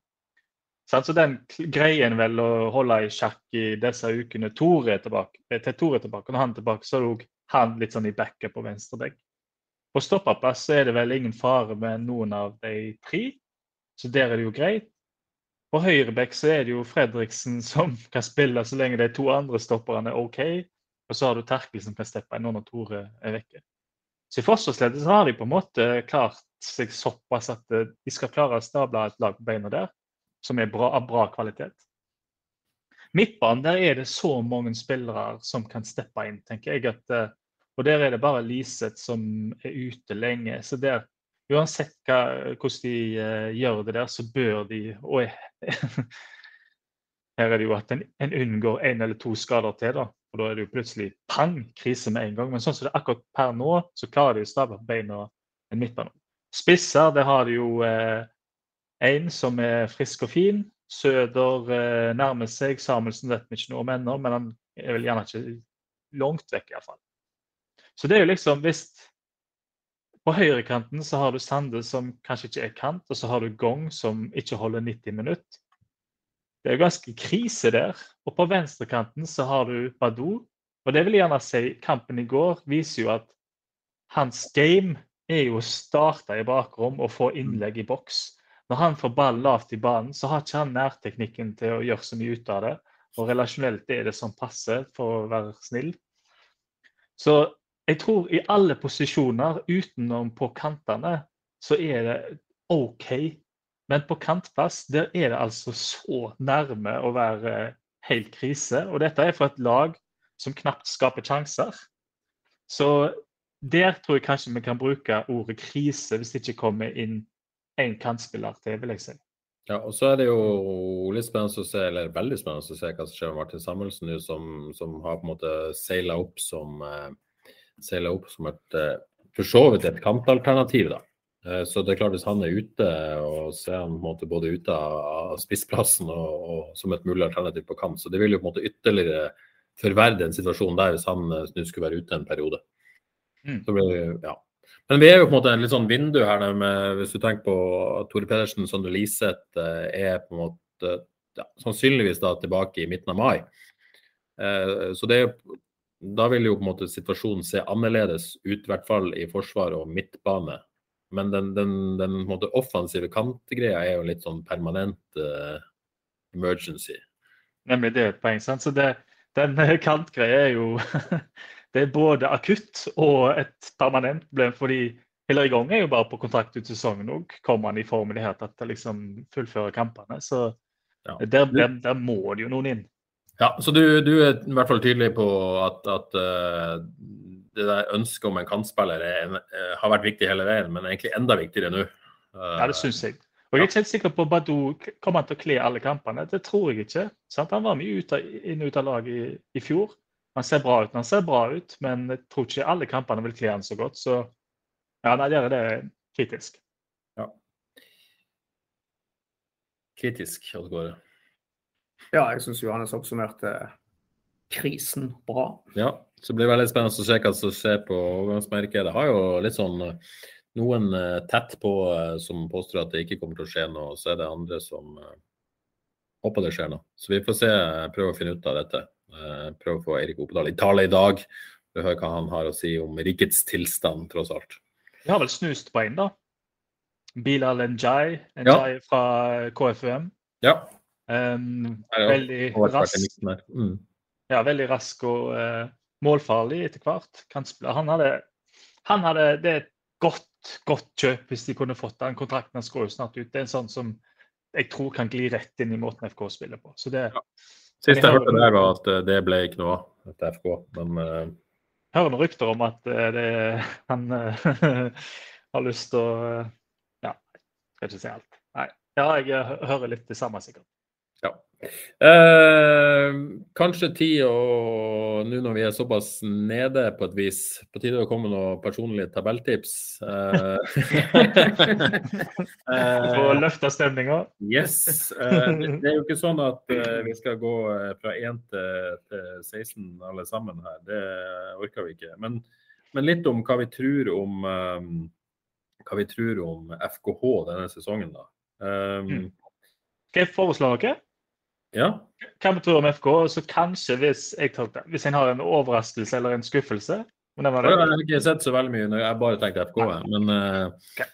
[SPEAKER 3] sant? så den greien vel å holde i sjakk i disse ukene. Tore er tilbake. eh, Til Tore er tilbake. Når han er tilbake, så er det også han litt sånn i backup på venstrebekk. På stopperplass så er det vel ingen fare med noen av de tre. Så der er det jo greit. På høyreback så er det jo Fredriksen som kan spille så lenge de to andre stopperne er OK. Og så har du Terkel som kan steppe inn når Tore er vekke. Så i forsvarsleddet så har de på en måte klart seg såpass at eh, de skal klare å stable et lag på beina der, som er bra, av bra kvalitet. Midtbanen, der er det så mange spillere som kan steppe inn, tenker jeg. at eh, og der er det bare Liseth som er ute lenge. Så der, uansett hva, hvordan de uh, gjør det der, så bør de Og her er det jo at en, en unngår én eller to skader til, da. Og da er det jo plutselig pang, krise med en gang. Men sånn som det er akkurat per nå, så klarer de å stable på beina en midtbane. Spisser, det har de jo én eh, som er frisk og fin. Søder eh, nærmer seg. Samuelsen vet vi ikke noe om ennå, men han er vel gjerne ikke langt vekk, iallfall. Så det er jo liksom hvis På høyrekanten så har du Sande som kanskje ikke er kant, og så har du Gong som ikke holder 90 minutter. Det er jo ganske krise der. Og på venstrekanten så har du Badou. Og det vil jeg gjerne si, kampen i går viser jo at hans game er jo å starte i bakrom og få innlegg i boks. Når han får ball lavt i banen, så har ikke han nærteknikken til å gjøre så mye ut av det. Og relasjonelt er det sånn passe, for å være snill. Så jeg tror i alle posisjoner utenom på kantene, så er det OK. Men på kantplass der er det altså så nærme å være helt krise. Og dette er for et lag som knapt skaper sjanser. Så der tror jeg kanskje vi kan bruke ordet krise hvis det ikke kommer inn én kantspiller til, vil jeg si.
[SPEAKER 1] Ja, og så er det jo litt spennende å se, eller veldig spennende å se hva som skjer med Martin Samuelsen, som, som har på en måte seila opp som eh, seila opp som et eh, for så vidt et kantalternativ. da. Eh, så det er klart Hvis han er ute, og så er han på en måte både ute av spissplassen og, og, som et mulig alternativ på kamp, så det vil jo på en måte ytterligere forverre den situasjonen der hvis han eh, nå skulle være ute en periode. Mm. Det, ja. Men vi er jo på en måte en litt sånn vindu her, med, hvis du tenker på at Tore Pedersen, Sondre Liseth er på en måte ja, sannsynligvis da tilbake i midten av mai. Så det er jo da vil jo på en måte situasjonen se annerledes ut, i hvert fall i forsvar og midtbane. Men den, den, den måte, offensive kantgreia er jo litt sånn permanent uh, emergency.
[SPEAKER 3] Nemlig det er et poeng. sant? Så det, Den kantgreia er jo Det er både akutt og et permanent problem. fordi Hillary Gong er jo bare på kontrakt ut sesongen òg. Kommer han i form i det hele tatt til å liksom fullføre kampene. Så ja. der, der, der må det jo noen inn.
[SPEAKER 1] Ja, Så du, du, er i hvert fall tydelig på at, at uh, det der ønsket om en kantspiller er, uh, har vært viktig hele veien, men egentlig enda viktigere nå.
[SPEAKER 3] Uh, ja, det syns jeg. Og Jeg er ikke helt sikker på at Badou kommer til å kle alle kampene. Det tror jeg ikke. Sant? Han var mye ut av, inn og ut av laget i, i, fjor. Han ser bra ut, han ser bra ut, men jeg tror ikke alle kampene vil kle han så godt. Så ja, nei, der er det kritisk. Ja.
[SPEAKER 1] Kritisk, Oddgård.
[SPEAKER 2] Ja, jeg syns Johannes oppsummerte krisen bra.
[SPEAKER 1] Ja, så blir det veldig spennende å se hva som skjer på overgangsmarkedet. Har jo litt sånn eh, noen eh, tett på eh, som påstår at det ikke kommer til å skje noe, og så er det andre som håper det skjer noe. Så vi får se, prøve å finne ut av dette. Prøve å få Eirik Opedal i tale i dag. Vi hører hva han har å si om rikets tilstand, tross alt.
[SPEAKER 3] Vi har vel snust på en, da. Bilal Njay, Njay ja. fra KFUM.
[SPEAKER 1] Ja.
[SPEAKER 3] Um, veldig rask. Mm. Ja, veldig rask og uh, målfarlig etter hvert. Han hadde, han hadde Det er et godt, godt kjøp hvis de kunne fått den. Kontrakten Han går jo snart ut. Det er en sånn som jeg tror kan gli rett inn i måten FK spiller på. Så det,
[SPEAKER 1] ja. Sist jeg hørte der, var at eh, det ble ikke noe av etter FK, men uh...
[SPEAKER 3] Hører noen rykter om at det, han har lyst til å Ja, skal ikke si alt. Nei. Ja, jeg hører litt det samme, sikkert.
[SPEAKER 1] Eh, kanskje tid å Nå når vi er såpass nede på et vis, på tide å komme med noen personlige tabelltips. Eh,
[SPEAKER 3] For å løfte stemninga.
[SPEAKER 1] yes. Eh, det, det er jo ikke sånn at eh, vi skal gå eh, fra 1 til, til 16 alle sammen her. Det orker vi ikke. Men, men litt om hva vi tror om um, hva vi tror om FKH denne sesongen, da. Um,
[SPEAKER 3] Mm. Skal jeg foreslå noe?
[SPEAKER 1] Ja.
[SPEAKER 3] Hva betyr om FK? Så kanskje hvis jeg tar hvis en har en overraskelse eller en skuffelse
[SPEAKER 1] Jeg har ikke sett så veldig mye, når jeg bare tenkte FK, jeg. men uh,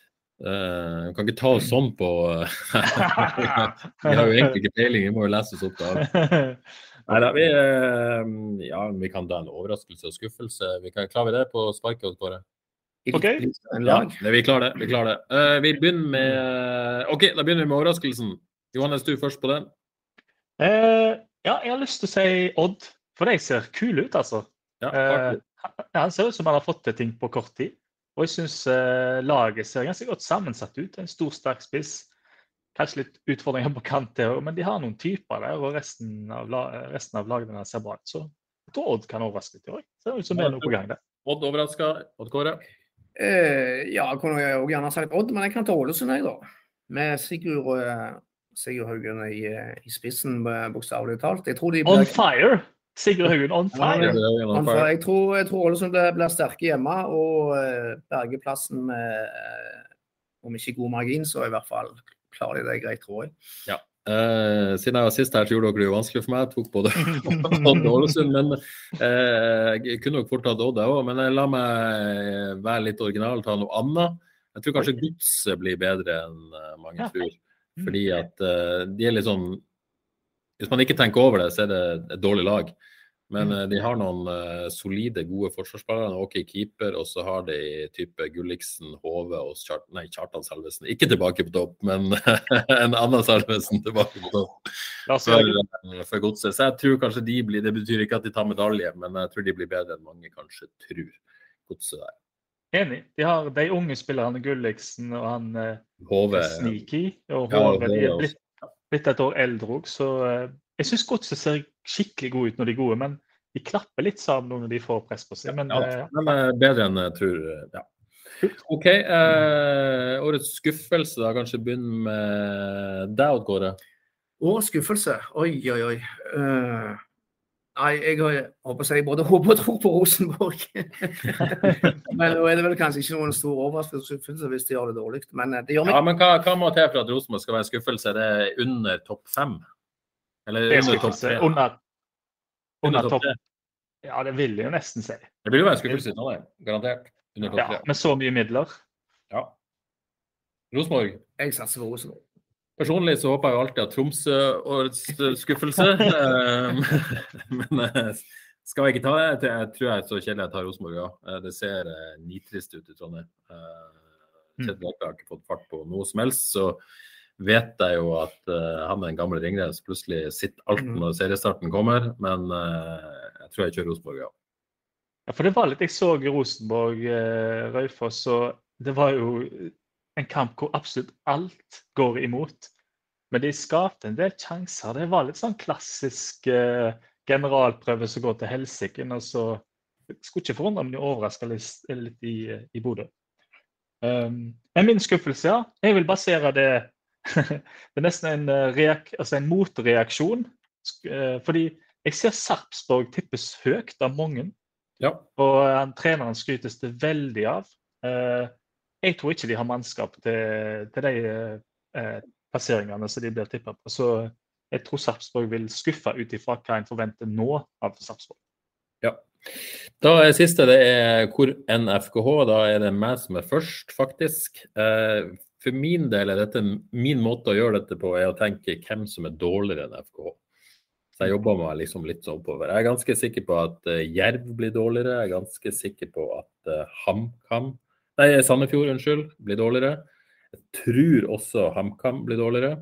[SPEAKER 3] Ok.
[SPEAKER 1] kan ikke ta oss sånn på Vi har jo egentlig ikke peiling, vi må jo lese oss opp da. Neida, vi, uh, ja, vi kan ta en overraskelse og skuffelse. Vi kan, klarer vi det på sparket? Kåre?
[SPEAKER 3] OK.
[SPEAKER 2] En
[SPEAKER 1] Ja, vi klarer det. Vi, klarer det. Uh, vi begynner med OK, da begynner vi med overraskelsen. Johannes, du først på den.
[SPEAKER 3] Eh, ja, jeg har lyst til å si Odd, for de ser kule ut, altså.
[SPEAKER 1] Ja,
[SPEAKER 3] Eh, han- ser ut som han har fått til ting på kort tid. Og jeg syns eh, laget ser ganske godt sammensatt ut. En stor, sterk spiss. Kanskje litt utfordringer på kant, der, men de har noen typer der, og resten av, la resten av lagene ser bra ut. Så jeg tror Odd kan overraske litt i år. Ser ut som det er noe på gang der.
[SPEAKER 1] Odd overraska. Odd Kåre.
[SPEAKER 2] Uh, ja, jeg kunne jo gjerne sagt Odd, men jeg kan ta Ålesund, jeg, da. Med Sigurd, eh, Sigurd Haugen i, eh, i spissen, eh, bokstavelig talt. Jeg tror de
[SPEAKER 3] On fire! Sigurd Haugen on fire.
[SPEAKER 2] Ja, on fire. Jeg tror, jeg tror Ålesund blir, blir sterke hjemme og uh, berger plassen med eh, om ikke god margin, så i hvert fall klarer de det greit, tror jeg.
[SPEAKER 1] Eh, siden jeg var sist her, så gjorde dere det jo vanskelig for meg. Jeg tok både Odd og Ålesund. Men eh, jeg kunne nok fort tatt Odd, jeg òg. Men la meg være litt original og ta noe annet. Jeg tror kanskje Godset blir bedre enn eh, mange
[SPEAKER 3] Ja.
[SPEAKER 1] tror. Fordi at uh, de er litt sånn Hvis man ikke tenker over det, så er det et dårlig lag. Men uh, de har noen uh, solide, gode forsvarsspillere. En OK keeper, og så har de type Gulliksen, Hove og Kjart nei, Kjartan Salvesen. Ikke tilbake på topp, men en annen Salvesen tilbake på topp for, for godset. Så jeg tror kanskje de blir Det betyr ikke at de tar medalje, men jeg tror de blir bedre enn mange kanskje tror. Godset der.
[SPEAKER 3] Enig. De har de unge spillerne, Gulliksen og han eh,
[SPEAKER 1] HV.
[SPEAKER 3] Sneaky og
[SPEAKER 1] Ja,
[SPEAKER 3] Hove. De er blitt, blitt et år eldre òg, så eh, jeg syns Godset ser skikkelig gode ut når de er gode. Men de klapper litt sammen når de får press på seg. Men
[SPEAKER 1] Ja,
[SPEAKER 3] eh,
[SPEAKER 1] men eh, bedre enn jeg tror. eh, Ja. OK. Eh, årets skuffelse, da. Kanskje begynne med deg, Odd Kåre.
[SPEAKER 2] Og skuffelse. Oi, oi, oi. Eh, nei, jeg håper jeg både håper og tror på Rosenborg. men nå er det vel kanskje ikke noen stor overraskelse hvis de gjør det dårlig. Men eh, det gjør meg
[SPEAKER 1] Ja, men hva, hva må til for at Rosenborg skal være skuffelse? Er det under topp fem? Eller
[SPEAKER 3] det er
[SPEAKER 1] under topp tre?
[SPEAKER 3] Under, under topp
[SPEAKER 1] tre.
[SPEAKER 3] Ja, det vil jeg jo nesten si.
[SPEAKER 1] Det vil jo være en skuffelse i det, garantert. Under topp
[SPEAKER 3] Ja, med så mye midler.
[SPEAKER 1] Ja. Rosenborg.
[SPEAKER 2] Jeg satser på Rosenborg.
[SPEAKER 1] Personlig så håper jeg jo alltid at Tromsø årets skuffelse. Eh, Men eh, skal jeg ikke ta det? Jeg tror jeg er så kjedelig jeg tar Rosenborg, ja. Eh, Det ser nitrist ut i Trondheim. Kjetil Rekdal har ikke fått fart på noe som helst. Så vet jeg jo at han med den gamle ringrev plutselig sitter alt
[SPEAKER 3] Mm.
[SPEAKER 1] når seriestarten kommer. Men jeg tror jeg kjører Rosenborg, ja.
[SPEAKER 3] Ja, for det var litt Jeg så Rosenborg, eh, Raufoss, og det var jo en kamp hvor absolutt alt går imot. Men de skapte en del sjanser. Det var litt sånn klassisk eh, generalprøve som går til helsike. Og så skulle ikke forundre om de overraska litt, litt i, i Bodø. Um, men min skuffelse, ja. Jeg vil basere det Det er nesten en, eh, reak, altså en motreaksjon. Eh, fordi jeg ser Sarpsborg tippes høyt av mange.
[SPEAKER 1] Ja.
[SPEAKER 3] Og han, treneren skrytes det veldig av. Uh, jeg tror ikke de har mannskap til, til de eh, plasseringene som de blir tippa på. Så jeg tror Sarpsborg vil skuffe ut ifra hva en forventer nå av Sarpsborg.
[SPEAKER 1] Ja. Da er siste det er hvor NFKH. Da er det meg som er først, faktisk. Eh, for min del er dette min måte å gjøre dette på, er å tenke hvem som er dårligere enn FKH. Så jeg jobber meg liksom litt sånn oppover. Jeg er ganske sikker på at eh, Jerv blir dårligere. Jeg er ganske sikker på at uh, HamKam Nei, Sandefjord, unnskyld, blir dårligere. Jeg tror også HamKam blir dårligere.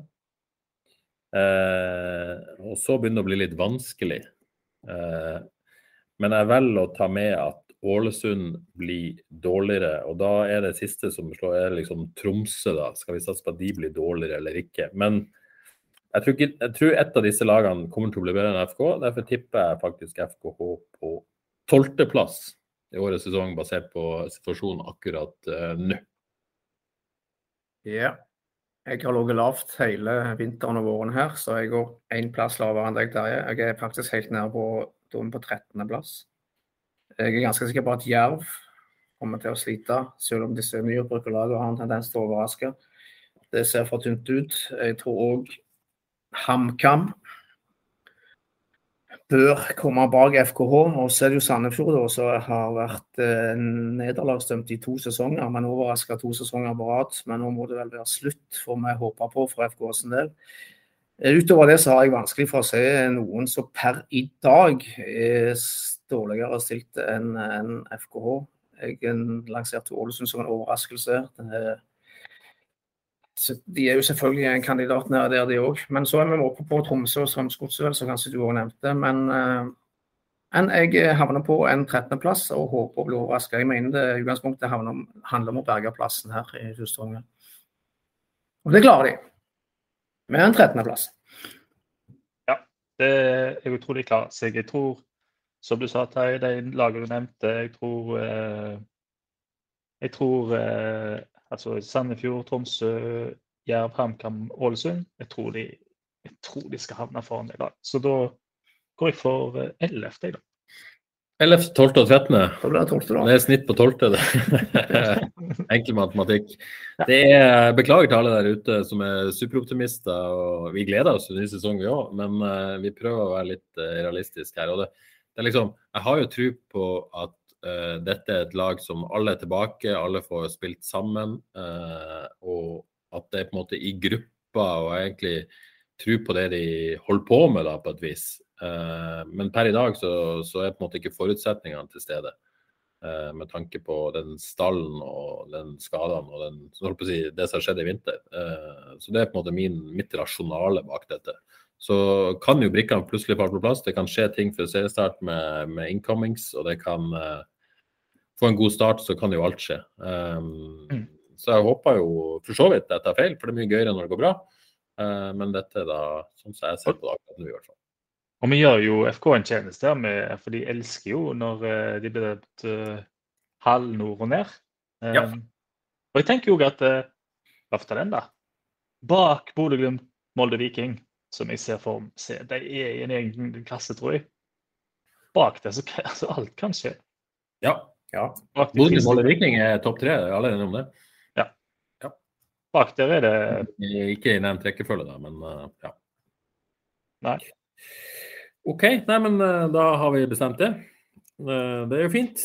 [SPEAKER 1] Eh, og så begynner det å bli litt vanskelig. Eh, men jeg velger å ta med at Ålesund blir dårligere. Og da er det siste som slår, er liksom Tromsø, da. Skal vi satse på at de blir dårligere eller ikke? Men jeg, tror ikke, jeg tror et av disse lagene kommer til å bli bedre enn FK. Derfor tipper jeg faktisk FKH på tolvteplass i årets sesong, basert på situasjonen akkurat uh, nå.
[SPEAKER 2] Ja. Jeg har ligget lavt hele vinteren og våren her, så jeg går én plass lavere enn deg, Terje. Jeg er faktisk helt nede på, på 13.-plass. Jeg er ganske sikker på at Jerv kommer til å slite, selv om disse nyopprykkerlagene har en tendens til å overraske. Det ser for tynt ut. Jeg tror òg HamKam bør komme bak FKH. Og så er det jo Sandefjord som har vært eh, nederlagsdømt i to sesonger, men overraska to sesonger på rad. Men nå må det vel være slutt, får vi håpe på for FKHs del. Eh, utover det så har jeg vanskelig for å se noen som per i dag er dårligere stilt enn en FKH. Jeg lanserte Ålesund som en overraskelse. De er jo selvfølgelig en kandidat nede der, de òg. Men så er vi oppe på Tromsø og Strømsgodset, som kanskje du òg nevnte. Men, men jeg havner på en 13.-plass og håper å bli overraska. Jeg mener det utgangspunktet handler om å berge plassen her i første. Og det klarer de. Med en 13.-plass.
[SPEAKER 3] Ja, det er utrolig klarer seg. jeg tror som du sa, Terje, de lagene du nevnte, jeg tror eh, Jeg tror eh, altså Sandefjord, Tromsø, Jerv, HamKam, Ålesund. Jeg tror, de, jeg tror de skal havne foran i dag. Så da går jeg for 11. Eh, jeg, da.
[SPEAKER 1] 11., 12. og 13.
[SPEAKER 2] Da blir det 12. da.
[SPEAKER 1] Det er snitt på 12. Enkel matematikk. Det er, beklager til alle der ute som er superoptimister. og Vi gleder oss til ny sesong, vi òg, men uh, vi prøver å være litt uh, realistiske her. og det det er liksom, jeg har jo tro på at dette er et lag som alle er tilbake, alle får spilt sammen. Uh, og at det er på en måte i grupper og egentlig tro på det de holder på med, da, på et vis. Uh, men per i dag så, så, er på en måte ikke forutsetningene til stede. med tanke på den stallen og den skadene og den, si, det som har skjedd i vinter. så det er på en måte min, mitt rasjonale bak dette så kan jo brikkene plutselig falle på plass. Det kan skje ting før seriestart med, med incomings, og det kan uh, få en god start, så kan jo alt skje. Um, mm. Så jeg håper jo for så vidt dette er feil, for det er mye gøyere når det går bra. Uh, men dette er da sånn som jeg ser på det akkurat nå, i hvert fall.
[SPEAKER 3] Og vi gjør jo FK en tjeneste, for de elsker jo når uh, de blir døpt halv nord og ned. Um, ja. Og jeg tenker jo at uh, løfter den, da? Bak Bodø-Glimt, Molde Viking som jeg ser for meg. De er i en egen klasse, tror jeg. Bak det, så altså, alt kan skje.
[SPEAKER 1] Ja. Ja. Bodø Viking er topp tre, alle er enige om det?
[SPEAKER 3] Ja. ja. Bak der er det
[SPEAKER 1] Ikke i nevnt rekkefølge, da, men uh, ja.
[SPEAKER 3] Nei.
[SPEAKER 1] OK, nei, men uh, da har vi bestemt det. Uh, det er jo fint.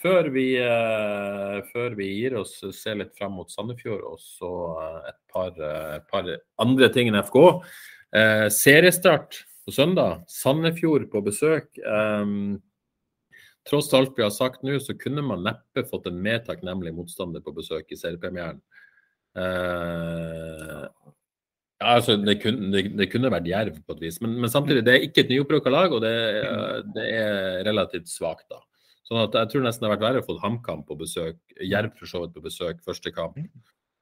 [SPEAKER 1] Før vi, uh, før vi, gir oss, ser litt frem mot Sandefjord og så uh, et par, uh, par, andre ting enn FK. seriestart på søndag. Sandefjord på besøk. Tross alt vi har sagt nå, så kunne man neppe fått en mer takknemlig motstander på besøk i seriepremieren. ja, altså, det, kunne, det, det, kunne, vært Jerv på et vis, men, men samtidig, det er ikke et nyopprykka lag, og det, det er relativt svakt, da. Sånn at jeg tror nesten det har vært verre å få HamKam på besøk, Jerv for så vidt på besøk første kamp.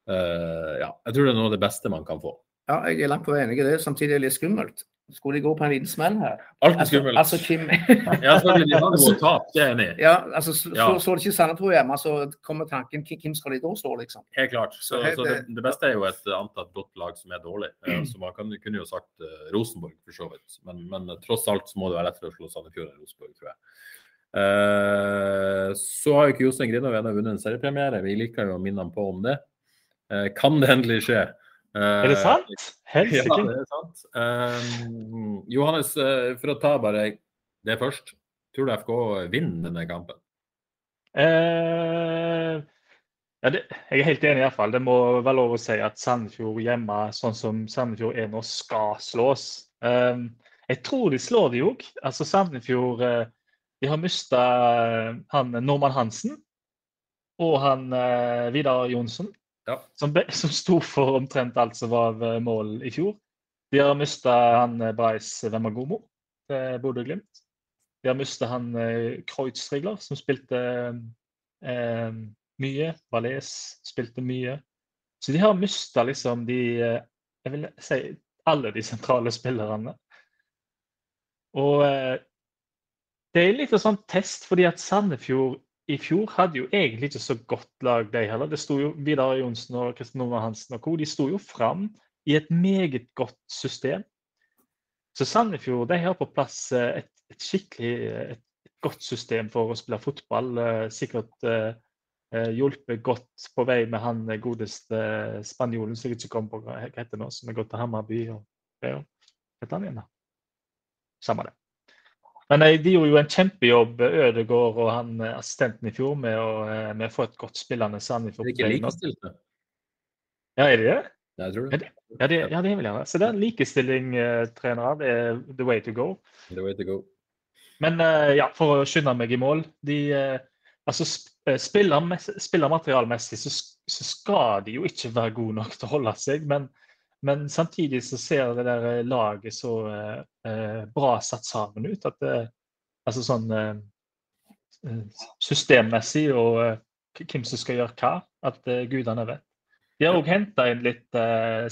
[SPEAKER 1] Uh, ja, jeg tror det er noe av det beste man kan få.
[SPEAKER 2] Ja, jeg er langt på vei enig i det. Samtidig er det litt skummelt. Skulle de gå på en liten smell her?
[SPEAKER 1] Alt er skummelt.
[SPEAKER 2] Altså, altså Kim
[SPEAKER 1] Ja, selvfølgelig. De hadde vært tap, det er enig.
[SPEAKER 2] Ja, altså, så, ja. så, det ikke Sandefjord hjemme, så kommer tanken hvem skal de da slå, liksom?
[SPEAKER 1] Helt klart. Så, så det, det, beste er jo et antatt godt lag som er dårlig. Mm. Så man kan, kunne jo sagt uh, Rosenborg, for så vidt. Men, men, tross alt så må det være lettere å slå Sandefjord enn Rosenborg, tror jeg. Uh, så har jo ikke Jostein Grinov ennå vunnet en seriepremiere. Vi liker jo å minne ham på om det. Uh, kan det endelig skje?
[SPEAKER 3] Uh, er det sant?
[SPEAKER 1] Helst ikke. Ja, det er sant. Johannes, for å ta bare det først. Tror du FK vinner denne kampen?
[SPEAKER 3] ja, det, jeg er helt enig, i hvert fall. Det må være lov å si at Sandefjord hjemme, sånn som Sandefjord er nå, skal slås. jeg tror de slår de òg. Altså, Sandefjord de har mista eh, han Norman Hansen og han eh, Vidar Jonsson, ja. som, som sto for omtrent alt som var av mål i fjor. De har mista han Breis Vemagomo til Bodø-Glimt. De har mista han eh, som spilte eh, mye. Valais spilte mye. Så de har mista liksom de eh, Jeg vil si alle de sentrale spillerne. Og eh, det er litt en sånn test, fordi at Sandefjord i fjor hadde jo egentlig ikke så godt lag, de heller. Det sto jo Vidar Johnsen og Kristian Ove Hansen og co. De sto jo fram i et meget godt system. Så Sandefjord de har på plass eh, et, et skikkelig et, et godt system for å spille fotball. Eh, sikkert eh, hjulpet godt på vei med han godeste spanjolen som jeg ikke kom på hva heter nå, som er gått til Hammarby. og Hva heter han igjen, da? Samme det. Men de gjorde jo en kjempejobb, Ødegaard og han assistenten i fjor, med å, med å få et godt spillende Sandefjord.
[SPEAKER 1] Ikke likestilte?
[SPEAKER 3] Ja, er de det?
[SPEAKER 1] Jeg tror det.
[SPEAKER 3] Ja, det, ja, det er vel gjerne. Så det er likestilling-trenere. Det er the way to go.
[SPEAKER 1] The way to go.
[SPEAKER 3] Men ja, for å skynde meg i mål de, altså spiller, materialmessig så, så, skal de jo ikke være gode nok til å holde seg, men, men samtidig så ser det der laget så eh, bra satt sammen ut at det, altså sånn eh, systemmessig og eh, hvem som skal gjøre hva, at gudene vet. De har òg henta inn litt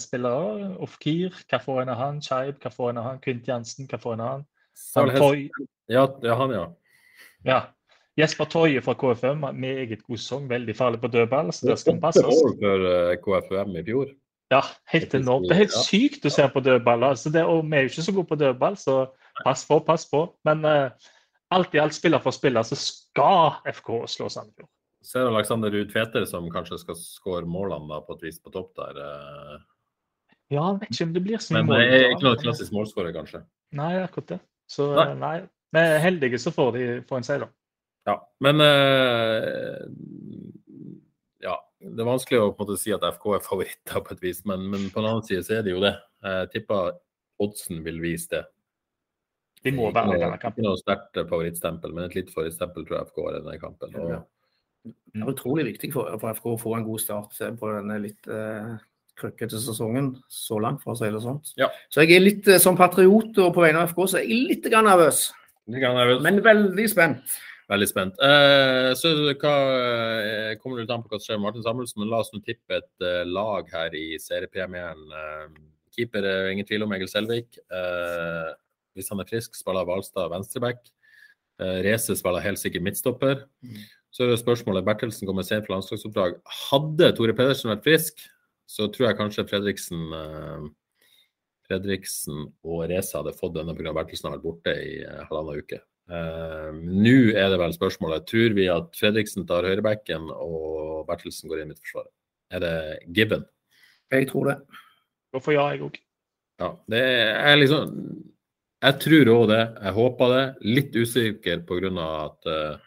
[SPEAKER 3] spillere. Ofkir, hva får en av han? Chaib, hva får en av han? Kvint Jansen, hva får en av han? han
[SPEAKER 1] Toy... ja, ja, han, ja.
[SPEAKER 3] ja. Jesper Toje fra KFM, meget god sesong, veldig farlig på dødball. så det skal han passe
[SPEAKER 1] oss. for KFM i fjor.
[SPEAKER 3] Ja, helt enormt. Det er helt sykt å se på dødball. Altså det, og vi er jo ikke så gode på dødball, så pass på, pass på. Men uh, alt i alt, spiller for spiller, så skal FK slå Sandefjord.
[SPEAKER 1] Ser Alexander Ruud Tveter som kanskje skal skåre målene da, på et vis på topp der. Eh.
[SPEAKER 3] Ja, jeg vet ikke om det blir så
[SPEAKER 1] mye mål. Men det er ikke noe klassisk målskårer, kanskje?
[SPEAKER 3] Nei, akkurat det. Så nei. nei. Vi er heldige så får de får en seier.
[SPEAKER 1] Ja, men Ja, det er vanskelig å på en måte si at FK er favoritter på et vis, men, men på den annen side så er det jo det. Jeg tipper oddsen vil vise det.
[SPEAKER 3] De må være i denne
[SPEAKER 1] kampen. Ikke noe sterkt favorittstempel, men et litt favorittstempel tror jeg FK har i denne kampen. Og.
[SPEAKER 2] Det er utrolig viktig for, for FK å få en god start på denne litt uh, krøkkete sesongen så langt, for å si det sånn.
[SPEAKER 1] Ja.
[SPEAKER 2] Så jeg er litt eh, som patriot, og på vegne av FK så er jeg litt grann nervøs.
[SPEAKER 1] Litt nervøs.
[SPEAKER 2] Men veldig spent.
[SPEAKER 1] Veldig spent. Eh, så hva eh, kommer til an på hva som skjer med Martin Samuelsen, men la oss nå tippe et uh, lag her i seriepremieren. Uh, keeper er ingen tvil om Egil Selvik. Uh, hvis han er frisk, spiller Hvalstad venstreback. Uh, Reze spiller helt sikkert midtstopper. Mm. Så er det spørsmålet Bertelsen kommer sent på landslagsoppdrag. Hadde Tore Pedersen vært frisk, så tror jeg kanskje Fredriksen uh, Fredriksen og Reza hadde fått denne pga. Bertelsen har vært borte i halvannen uke. Uh, Nå er det vel spørsmålet tror vi at Fredriksen tar høyrebacken og Bertelsen går inn i forsvaret. Er det given?
[SPEAKER 2] Jeg tror det.
[SPEAKER 3] Hvorfor ja, jeg òg.
[SPEAKER 1] Ja, det er liksom Jeg tror òg det. Jeg håper det. Litt usikker pga. at uh,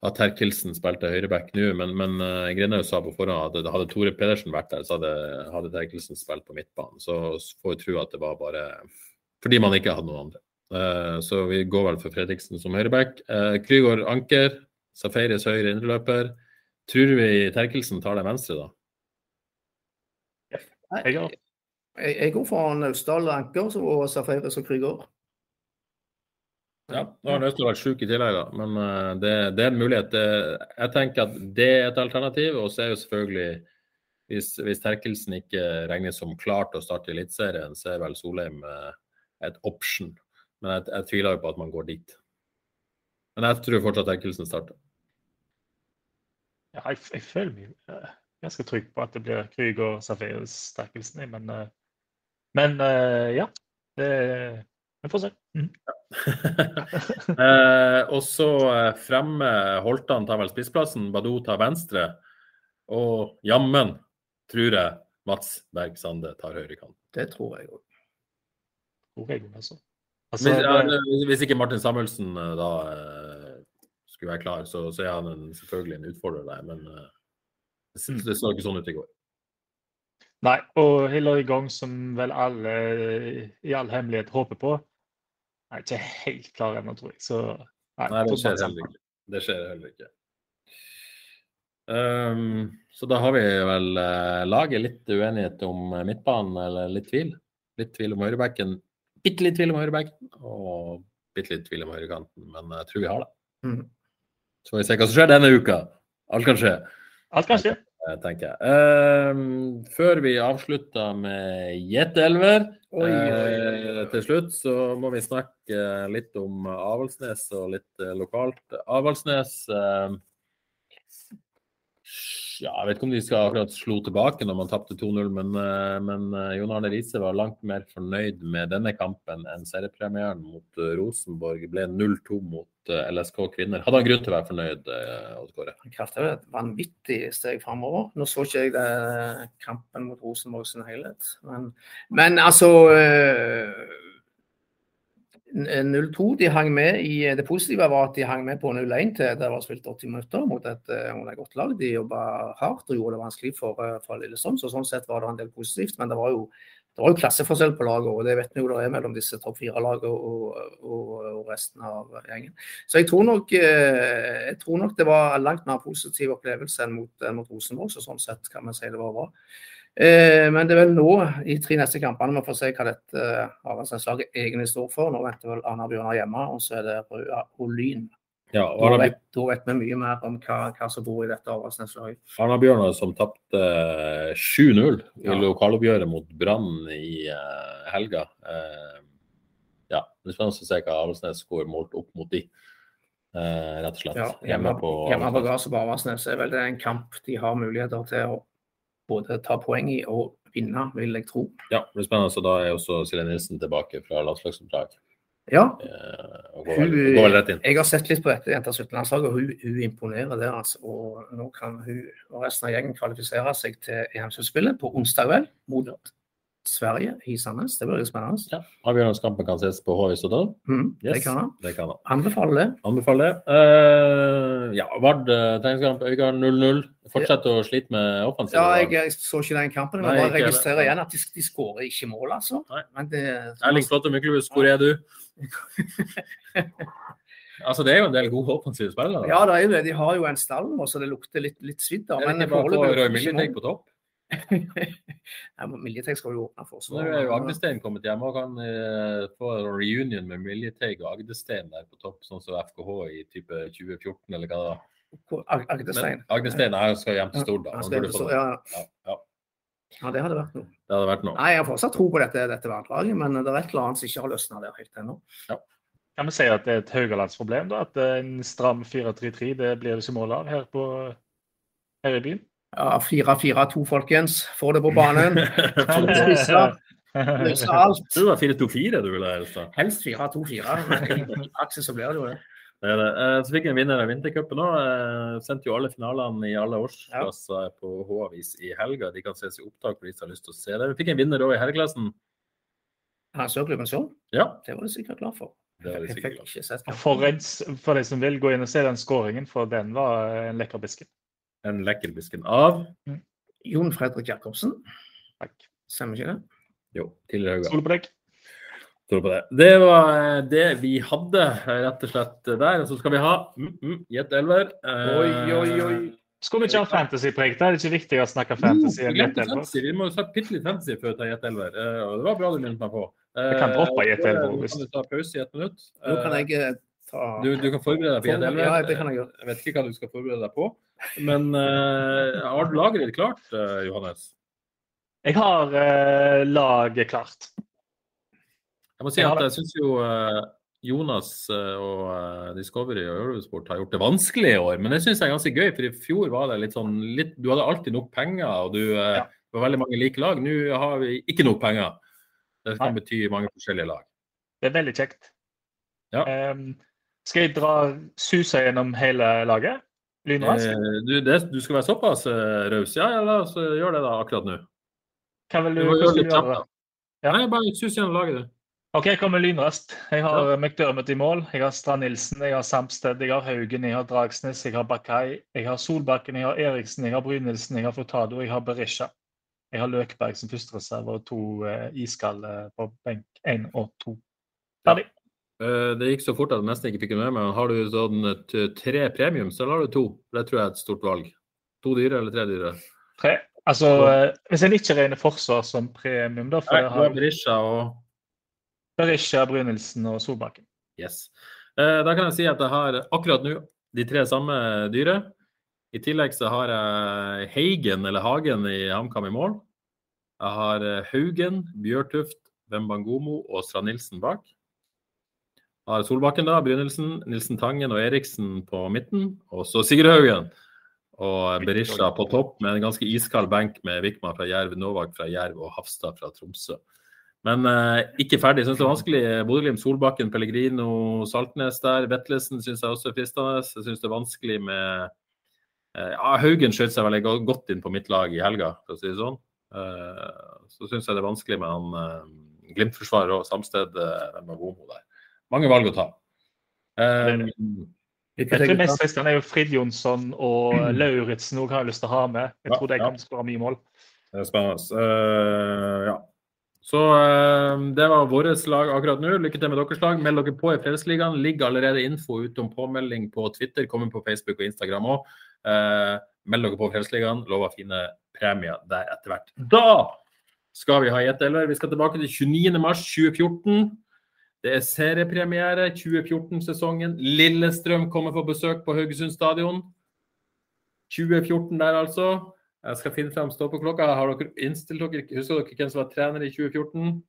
[SPEAKER 1] at Terkelsen spilte høyreback nå, men, men uh, Grinhaug sa på forhånd at hadde Tore Pedersen vært der, så hadde, hadde Terkelsen spilt på midtbanen. Så får vi tro at det var bare fordi man ikke hadde noen andre. Uh, så vi går vel for Fredriksen som høyreback. Uh, Krygård anker, Safaris høyre innløper. Tror vi Terkelsen tar den venstre, da?
[SPEAKER 2] Jeg, jeg, går for Naustdal anker og Safaris og Krygård.
[SPEAKER 1] Ja, nå har Naustdal vært sjuk i tillegg, da. Men uh, det, det, er en mulighet. jeg tenker at det er et alternativ. Og så er jo selvfølgelig hvis, hvis Terkelsen ikke regnes som klar til å starte Eliteserien, så er vel Solheim et option. Men jeg, jeg, tviler jo på at man går dit. Men jeg tror fortsatt Erkelsen starter.
[SPEAKER 3] Ja, jeg, jeg føler meg uh, ganske trygg på at det blir Krüger og Safeus Terkelsen. Men, men ja. Det, vi får se. Mm. Ja.
[SPEAKER 1] eh, og så eh, fremme Holtan tar vel spissplassen, Badou tar venstre. Og jammen tror jeg Mats Berg Sande tar høyrekant.
[SPEAKER 2] Det tror jeg òg.
[SPEAKER 3] Altså.
[SPEAKER 1] Altså, hvis, ja, hvis, ikke Martin Samuelsen eh, da eh, skulle være klar, så, så er han en, selvfølgelig en utfordrer der. Men uh, det så ikke sånn ut i går.
[SPEAKER 3] Nei, og heller i gang som vel alle i all hemmelighet håper på, er ikke helt klar ennå, tror jeg. Så
[SPEAKER 1] nei, nei det skjer heller ikke. Det skjer heller ikke. Um, så da har vi vel uh, laget litt uenighet om midtbanen, eller litt tvil. Litt tvil om høyrebacken. Bitte litt tvil om høyrebacken, og bitte litt tvil om høyrekanten. Men jeg tror vi har det. Mm. Så får vi se hva som skjer denne uka. Alt kan skje.
[SPEAKER 3] Alt kan skje.
[SPEAKER 1] eh, tenker jeg. Uh, før vi avslutter med gjetteelver
[SPEAKER 2] oi,
[SPEAKER 1] eh, til slutt, så må vi snakke litt om Avaldsnes og litt eh, lokalt. Avaldsnes eh, ja, Jeg vet ikke om de skal akkurat slo tilbake når man tapte 2-0, men, eh, men eh, Jon Arne Riise var langt mer fornøyd med denne kampen enn seriepremieren mot eh, Rosenborg. Ble 0-2 mot LSK kvinner. Hadde han grunn til å være fornøyd, Oddgård? Odd Kåre?
[SPEAKER 2] Kraftig et vanvittig steg framover. Nå så ikke jeg det, kampen mot Rosenborg sin helhet, men, men altså eh, 0-2, de hang med i Det positive var at de hang med på 0-1 til det var spilt 80 minutter mot et, eh, mot et godt lag. De jobba hardt og gjorde det vanskelig for, eh, for Lillestrøm, så sånn sett var det en del positivt. Men det var jo det var jo klasseforskjell på laget, og det vet vi jo det er mellom disse topp fire-lagene og, og, og, resten av gjengen. Så jeg tror, nok, eh, jeg tror nok det var en langt mer positiv opplevelse enn mot, mot Rosenborg, så sånn sett kan vi si det var bra. Eh, men det er vel nå, i tre neste kampene, vi får se hva dette Avaldsnes-laget egentlig står for. Nå venter vel Arna Bjørnar hjemme, og så er det Røa og Lyn.
[SPEAKER 1] Ja,
[SPEAKER 2] Da vet, da vet vi mye mer om hva, hva som bor i dette Avaldsnes-laget.
[SPEAKER 1] Arna Bjørnar som tapte 7-0 i
[SPEAKER 2] Ja.
[SPEAKER 1] lokaloppgjøret mot Brann i eh, helga. Eh, ja, det er spennende å se hva Avaldsnes går målt opp mot de, eh, rett og slett.
[SPEAKER 2] Ja, hjemme, hjemme på gresset på Avaldsnes er vel det en kamp de har muligheter til å både ta poeng i og vinne, vil jeg tro.
[SPEAKER 1] Ja, det blir spennende. Så da er også Silje Nilsen tilbake fra landslagsoppdrag.
[SPEAKER 2] Ja,
[SPEAKER 1] Eh, går,
[SPEAKER 2] Hun-
[SPEAKER 1] går inn.
[SPEAKER 2] jeg har sett litt på dette jenta 17-landslaget, og hun, hun imponerer der. Altså. Og nå kan hun og resten av gjengen kvalifisere seg til EM-sluttspillet på onsdag vel, mot Sverige i Sandnes. Det blir spennende.
[SPEAKER 1] Ja, Avgjørelseskampen kan ses på HV Stordal.
[SPEAKER 2] Mm, Det kan han.
[SPEAKER 1] det kan han.
[SPEAKER 2] Anbefaler det.
[SPEAKER 1] Anbefaler det. Uh, ja, Vard eh, treningskamp Øygarden 0-0. Fortsetter å slite med offensiv.
[SPEAKER 2] Ja, jeg, jeg så ikke den kampen, men
[SPEAKER 1] Nei,
[SPEAKER 2] bare registrerer igjen at de, de skårer ikke mål, altså.
[SPEAKER 1] Nei.
[SPEAKER 2] Men det,
[SPEAKER 1] Erling Slåtte Myklebust, hvor er du? altså, det er jo en del gode offensive spillere.
[SPEAKER 2] Ja, det er jo det. De har jo en stall nå, så det lukter litt, litt svidd av.
[SPEAKER 1] Det
[SPEAKER 2] Men
[SPEAKER 1] ikke bare å få
[SPEAKER 2] foreløpig Ja, Miljetek skal jo åpne for.
[SPEAKER 1] Så nå er jo Agdestein kommet hjem og kan eh, få en reunion med Miljetek og Agdestein der på topp, sånn som FKH i type 2014 eller hva det var.
[SPEAKER 2] Ag- Agdestein.
[SPEAKER 1] Men Agdestein er, skal hjem til Stord, da.
[SPEAKER 2] Han
[SPEAKER 1] burde
[SPEAKER 2] Stord, ja,
[SPEAKER 1] Ja, ja,
[SPEAKER 2] ja, det hadde vært noe.
[SPEAKER 1] det hadde vært noe.
[SPEAKER 2] Nei, jeg har fortsatt tro på dette, dette verdlaget, men det er et eller annet som ikke har løsna der helt ennå.
[SPEAKER 3] Kan vi si at det er et Haugalandsproblem? da, At en stram 4-3-3 det blir det som mål her, på, her i byen?
[SPEAKER 2] Ja, 4-4-2, folkens. Få det på banen. Spisser. Løs alt.
[SPEAKER 1] Du var 4-2-4 du ville helst da.
[SPEAKER 2] Helst 4-2-4, men i praksis så blir det jo det.
[SPEAKER 1] Det er det. Eh, Så fikk vi en vinner av vintercupen òg. Sendte jo alle finalene i alle årsklasser på H-avis i helga. De kan ses i opptak for de som har lyst til å se det. Vi fikk en vinner òg i herreklassen.
[SPEAKER 2] Han Sørklubben klubben så.
[SPEAKER 1] Ja,
[SPEAKER 2] Det var du sikkert glad for.
[SPEAKER 1] det var de sikkert glad for.
[SPEAKER 3] For, en, for de som vil gå inn og se den skåringen, for den var en lekker bisken.
[SPEAKER 1] En lekkerbisken av
[SPEAKER 2] Jon Fredrik Jacobsen,
[SPEAKER 3] Takk.
[SPEAKER 2] stemmer ikke det?
[SPEAKER 1] Jo, tidligere Hauga.
[SPEAKER 3] Stol på deg.
[SPEAKER 1] Tror på det. Det var eh, det vi hadde, eh, rett og slett, der. Og Så skal vi ha mm, mm, Gjett elver. Eh,
[SPEAKER 2] Oi, oi, oi.
[SPEAKER 3] Skulle vi ikke ha fantasypreg? Det er ikke viktig å snakke fantasy. enn
[SPEAKER 1] glemte
[SPEAKER 3] Jettelver.
[SPEAKER 1] fantasy. Vi må jo ta bitte litt fantasy før vi tar Jet elver. Eh, og det var bra du minnet meg på. Eh,
[SPEAKER 3] Jeg kan droppe Jet elver, hvis-
[SPEAKER 1] kan du ta pause i ett minutt.
[SPEAKER 2] Nå kan
[SPEAKER 1] Eh,
[SPEAKER 2] jeg eh, ta
[SPEAKER 1] Du, du kan forberede deg på elver.
[SPEAKER 2] Ja, det kan jeg gjøre.
[SPEAKER 1] Jeg vet ikke hva du skal forberede deg på. Men uh, har du laget ditt klart, eh, Johannes?
[SPEAKER 3] Jeg har uh, laget klart.
[SPEAKER 1] Jeg må si
[SPEAKER 3] Jeg
[SPEAKER 1] at jeg syns jo uh, Jonas og Discovery og Eurosport har gjort det vanskelig i år. Men det syns jeg er ganske gøy, for i fjor var det litt sånn litt, Du hadde alltid nok penger, og du
[SPEAKER 3] Ja.
[SPEAKER 1] var veldig mange like lag. Nå har vi ikke nok penger. Det kan
[SPEAKER 3] Nei.
[SPEAKER 1] bety mange forskjellige lag.
[SPEAKER 3] Det er veldig kjekt.
[SPEAKER 1] Ja.
[SPEAKER 3] Em, skal jeg dra susa gjennom hele laget? Lynraskt?
[SPEAKER 1] Eh, du, det, du skal være såpass eh, raus? Ja, ja, la oss eh, gjøre det da akkurat nå.
[SPEAKER 3] Hva vil
[SPEAKER 1] Du
[SPEAKER 3] du,
[SPEAKER 1] gjøre litt kjapt, da.
[SPEAKER 3] Ja.
[SPEAKER 1] Nei, bare sus gjennom laget, du.
[SPEAKER 3] OK, jeg kommer lynraskt. Jeg har McDermott i mål. Jeg har Strand Nilsen, jeg har Samsted, jeg har Haugen, jeg har Dragsnes, jeg har Bakai, jeg har Solbakken, jeg har Eriksen, jeg har Brynildsen, jeg har Furtado, jeg har Berisha. Jeg har Løkberg som førstereserve og to eh, iskalde på benk én og to. Ferdig.
[SPEAKER 1] Eh, det gikk så fort at jeg nesten ikke fikk det med meg. Har du sånn eh, tre premiums, eller har du to? Det tror jeg er et stort valg. To dyre eller tre dyre?
[SPEAKER 3] Tre. Altså, eh, hvis en ikke regner forsvar som premium, da får jeg ha
[SPEAKER 1] Berisha og
[SPEAKER 3] Berisha, Brynildsen og Solbakken.
[SPEAKER 1] Yes. Eh, da kan jeg si at jeg har akkurat nå de tre samme dyre. I tillegg så har jeg Heigen, eller Hagen, i HamKam i mål. Jeg har eh, Haugen, Bjørtuft, Wembangomo og Strand Nilsen bak. Har Solbakken, da, Brynildsen, Nilsen Tangen og Eriksen på midten. Og så Sigurd Haugen og Berisha på topp med en ganske iskald benk med Vikman fra Jerv, Novak fra Jerv og Hafstad fra Tromsø. Men eh, ikke ferdig. Syns det er vanskelig. Bodø-Glimt, Solbakken, Pellegrino, Saltnes der. Vetlesen syns jeg også er fristende. Jeg syns det er vanskelig med eh, ja, Haugen skjøt seg veldig godt inn på mitt lag i helga, for å si det sånn. Eh, så syns jeg det er vanskelig med han eh, Glimt-forsvarer og Samsted eh, med Gomo der. Mange valg å ta.
[SPEAKER 2] Um,
[SPEAKER 3] Jeg tror mest fristende er jo Frid Jonsson og Lauritzen òg har jeg lyst til å ha med. Jeg
[SPEAKER 1] Ja,
[SPEAKER 3] tror de
[SPEAKER 1] ja.
[SPEAKER 3] kan skåre mye mål.
[SPEAKER 1] Det er spennende. Uh, ja. Så uh, det var vårt lag akkurat nå. Lykke til med deres lag. Meld dere på i Fredsligaen. Ligger allerede info ute om påmelding på Twitter. Kommer på Facebook og Instagram òg. meld dere på i Frelsesligaen. Lover fine premier der etter hvert. Da skal vi ha gjettelver. Vi skal tilbake til 29. mars 2014. Det er seriepremiere 2014-sesongen. Lillestrøm kommer på besøk på Haugesund stadion. 2014 der, altså. Jeg skal finne frem stoppeklokka. Har dere innstilt dere? Husker dere hvem som var trener i 2014?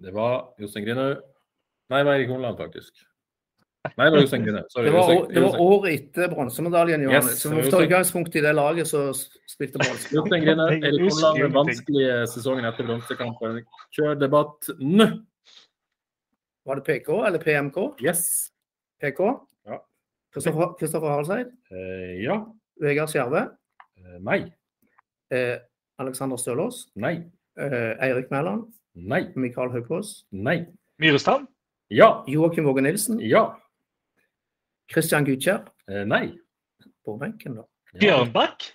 [SPEAKER 1] Det var Jostein Grinhaug. Nei, det var Erik Horneland, faktisk. Nei, det var Jostein Grinhaug. Sorry.
[SPEAKER 2] Det var, det var året etter bronsemedaljen, Johannes.
[SPEAKER 1] Yes,
[SPEAKER 2] så vi tar utgangspunkt i det laget som spilte
[SPEAKER 1] Grinhaug,
[SPEAKER 3] Jeg
[SPEAKER 1] Erik den vanskelige sesongen etter bronsekampen. Kjør debatt nå!
[SPEAKER 2] Var det PK eller PMK?
[SPEAKER 1] Yes.
[SPEAKER 2] PK?
[SPEAKER 1] Ja.
[SPEAKER 2] Kristoffer Haraldseid?
[SPEAKER 1] Eh, ja.
[SPEAKER 2] Vegard Skjerve?
[SPEAKER 1] Eh, nei.
[SPEAKER 2] Eh, Alexander Stølås?
[SPEAKER 1] Nei.
[SPEAKER 2] Eh, Eirik Mæland?
[SPEAKER 1] Nei.
[SPEAKER 2] Mikael Haukås?
[SPEAKER 1] Nei.
[SPEAKER 3] Myrestad?
[SPEAKER 1] Ja.
[SPEAKER 2] Joakim Våge Nilsen?
[SPEAKER 1] Ja.
[SPEAKER 2] Christian Gudkjær?
[SPEAKER 1] Eh, nei.
[SPEAKER 2] På benken, da.
[SPEAKER 1] Ja.
[SPEAKER 3] Bjørnbakk?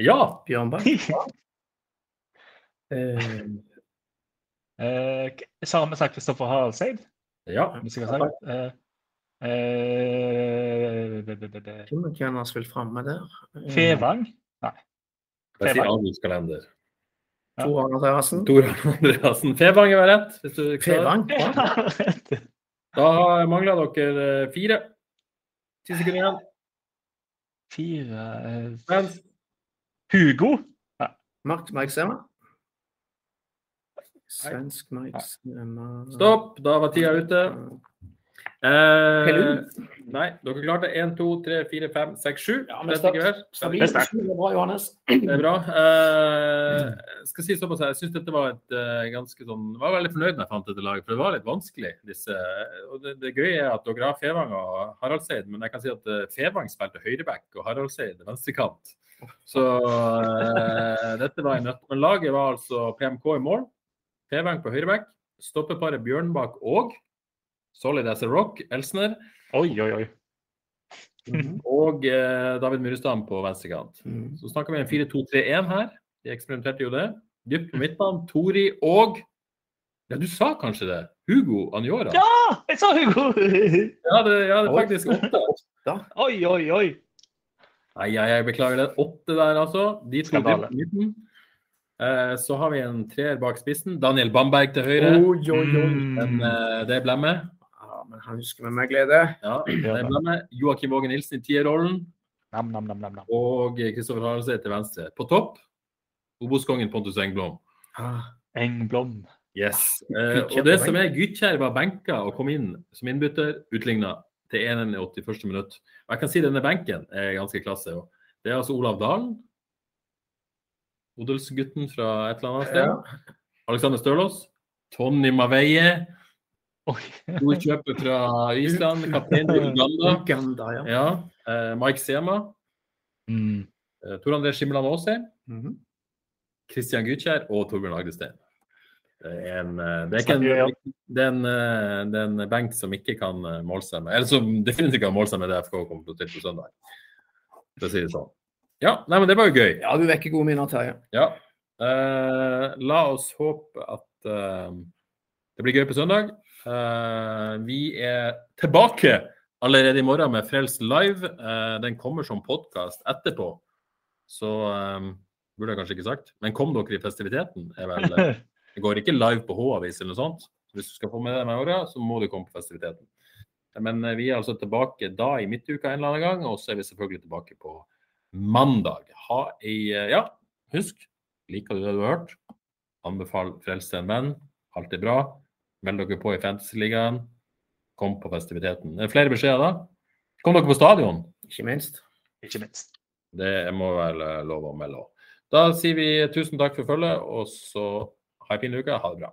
[SPEAKER 1] Ja.
[SPEAKER 2] Bjørnbakk. Ja. Eh,
[SPEAKER 3] Eh, vi sagt Kristoffer Halseid.
[SPEAKER 1] Ja.
[SPEAKER 3] hvis jeg har sagt. Eh, eh,
[SPEAKER 2] Hvem kan ha framme der? Eh,
[SPEAKER 3] Fevang?
[SPEAKER 1] Jeg sier Ja.
[SPEAKER 2] Tor Arne Terrassen?
[SPEAKER 1] Tor Andreassen. Fevang var rett. Hvis du
[SPEAKER 2] Fevang? Ja.
[SPEAKER 1] Da mangler dere fire. Ti sekunder igjen.
[SPEAKER 3] Fire eh, Hugo?
[SPEAKER 2] Mark Mike Sema? Svensk Mike Sema
[SPEAKER 1] Stopp. Da var tida ute. Eh, nei, dere klarte én, to, tre, fire, fem, seks, sju.
[SPEAKER 2] Ja,
[SPEAKER 1] Det
[SPEAKER 2] men. Stabil.
[SPEAKER 3] Det er
[SPEAKER 2] bra, Johannes.
[SPEAKER 1] Det er bra. Eh, skal si såpass, jeg syns dette var et eh, ganske sånn Jeg var veldig fornøyd når jeg fant dette laget, for det var litt vanskelig. disse, og Det, det gøye er at dere har Fevang og Haraldseid, men jeg kan si at eh, Fevang spilte høyreback og Haraldseid venstrekant. Så eh, dette var en nøtt. Men laget var altså PMK i mål, Fevang på høyreback, stoppeparet Bjørnbakk og Solid as a Rock, Elsner,
[SPEAKER 3] Oi, oi, oi.
[SPEAKER 1] og eh, David Myrestam på venstrekant.
[SPEAKER 2] Mm.
[SPEAKER 1] Så snakker vi en 4-2-3-1 her. De eksperimenterte jo det. Dypt på midtbanen. Tori og Ja, du sa kanskje det. Hugo Anjora.
[SPEAKER 3] Ja, jeg sa Hugo!
[SPEAKER 1] Ja, det, ja, det er faktisk åtte.
[SPEAKER 3] Oi, oi, oi.
[SPEAKER 1] Nei, jeg, jeg beklager det. Åtte der, altså. De to dypt på midten. Eh, så har vi en treer bak spissen. Daniel Bamberg til høyre.
[SPEAKER 2] Oi, oi.
[SPEAKER 1] Men
[SPEAKER 3] Mm.
[SPEAKER 1] eh, det er blemme.
[SPEAKER 2] Men han husker vi med glede.
[SPEAKER 1] Ja, det er med Joakim Våge Nilsen i tierrollen.
[SPEAKER 3] Nam, nam, nam, nam, nam.
[SPEAKER 1] Og Kristoffer Haraldsen til venstre. På topp Obos-kongen Pontus Engblom.
[SPEAKER 2] Ah,
[SPEAKER 3] Engblom.
[SPEAKER 1] Yes. Eh, og det som er Gytkjær var benka og kom inn som innbytter, utligna til 1 i 81. minutt. Og jeg kan si denne benken er ganske klasse. Det er altså Olav Dalen. Odelsgutten fra et eller annet sted.
[SPEAKER 2] Ja.
[SPEAKER 1] Alexander Stølås. Tony Maveie.
[SPEAKER 3] Oi.
[SPEAKER 1] Storkjøper fra Island. Kaptein Uganda.
[SPEAKER 2] Uganda, ja.
[SPEAKER 1] Ja. Eh, Mike Sema.
[SPEAKER 3] Mm.
[SPEAKER 1] Eh, Tor André Skimland Aasheim.
[SPEAKER 2] Mm -hmm.
[SPEAKER 1] Christian Gytkjær og Torbjørn Agdestein. Det er en, eh, det er ikke en, det er en, eh, det er en benk som ikke kan eh, måle seg med Eller som definitivt kan måle seg med det FK kommer til å til på søndag. For å si det sånn. Ja, nei, men det var jo gøy.
[SPEAKER 2] Ja, du vekker gode minner, Terje.
[SPEAKER 1] Ja. Uh, la oss håpe at uh, det blir gøy på søndag. Eh, vi er tilbake allerede i morgen med Frelst live. Eh, den kommer som podkast etterpå. Så eh, burde jeg kanskje ikke sagt. Men kom dere i festiviteten? er vel... Det går ikke live på H-avis eller noe sånt. Hvis du skal få med deg morgen, så må du komme på festiviteten. Men vi er altså tilbake da i midtuka en eller annen gang, og så er vi selvfølgelig tilbake på mandag. Ha ei Ja, husk, liker du det du har hørt? Anbefal Frelse en venn. Alt er bra. Meld dere på i Fantasyligaen. Kom på festiviteten. Er det flere beskjeder da? Kom dere på stadion.
[SPEAKER 2] Ikke minst.
[SPEAKER 3] Ikke minst.
[SPEAKER 1] Det må vel eh, lov å melde òg. Da sier vi tusen takk for følget, og så ha en fin uke. Ha det bra.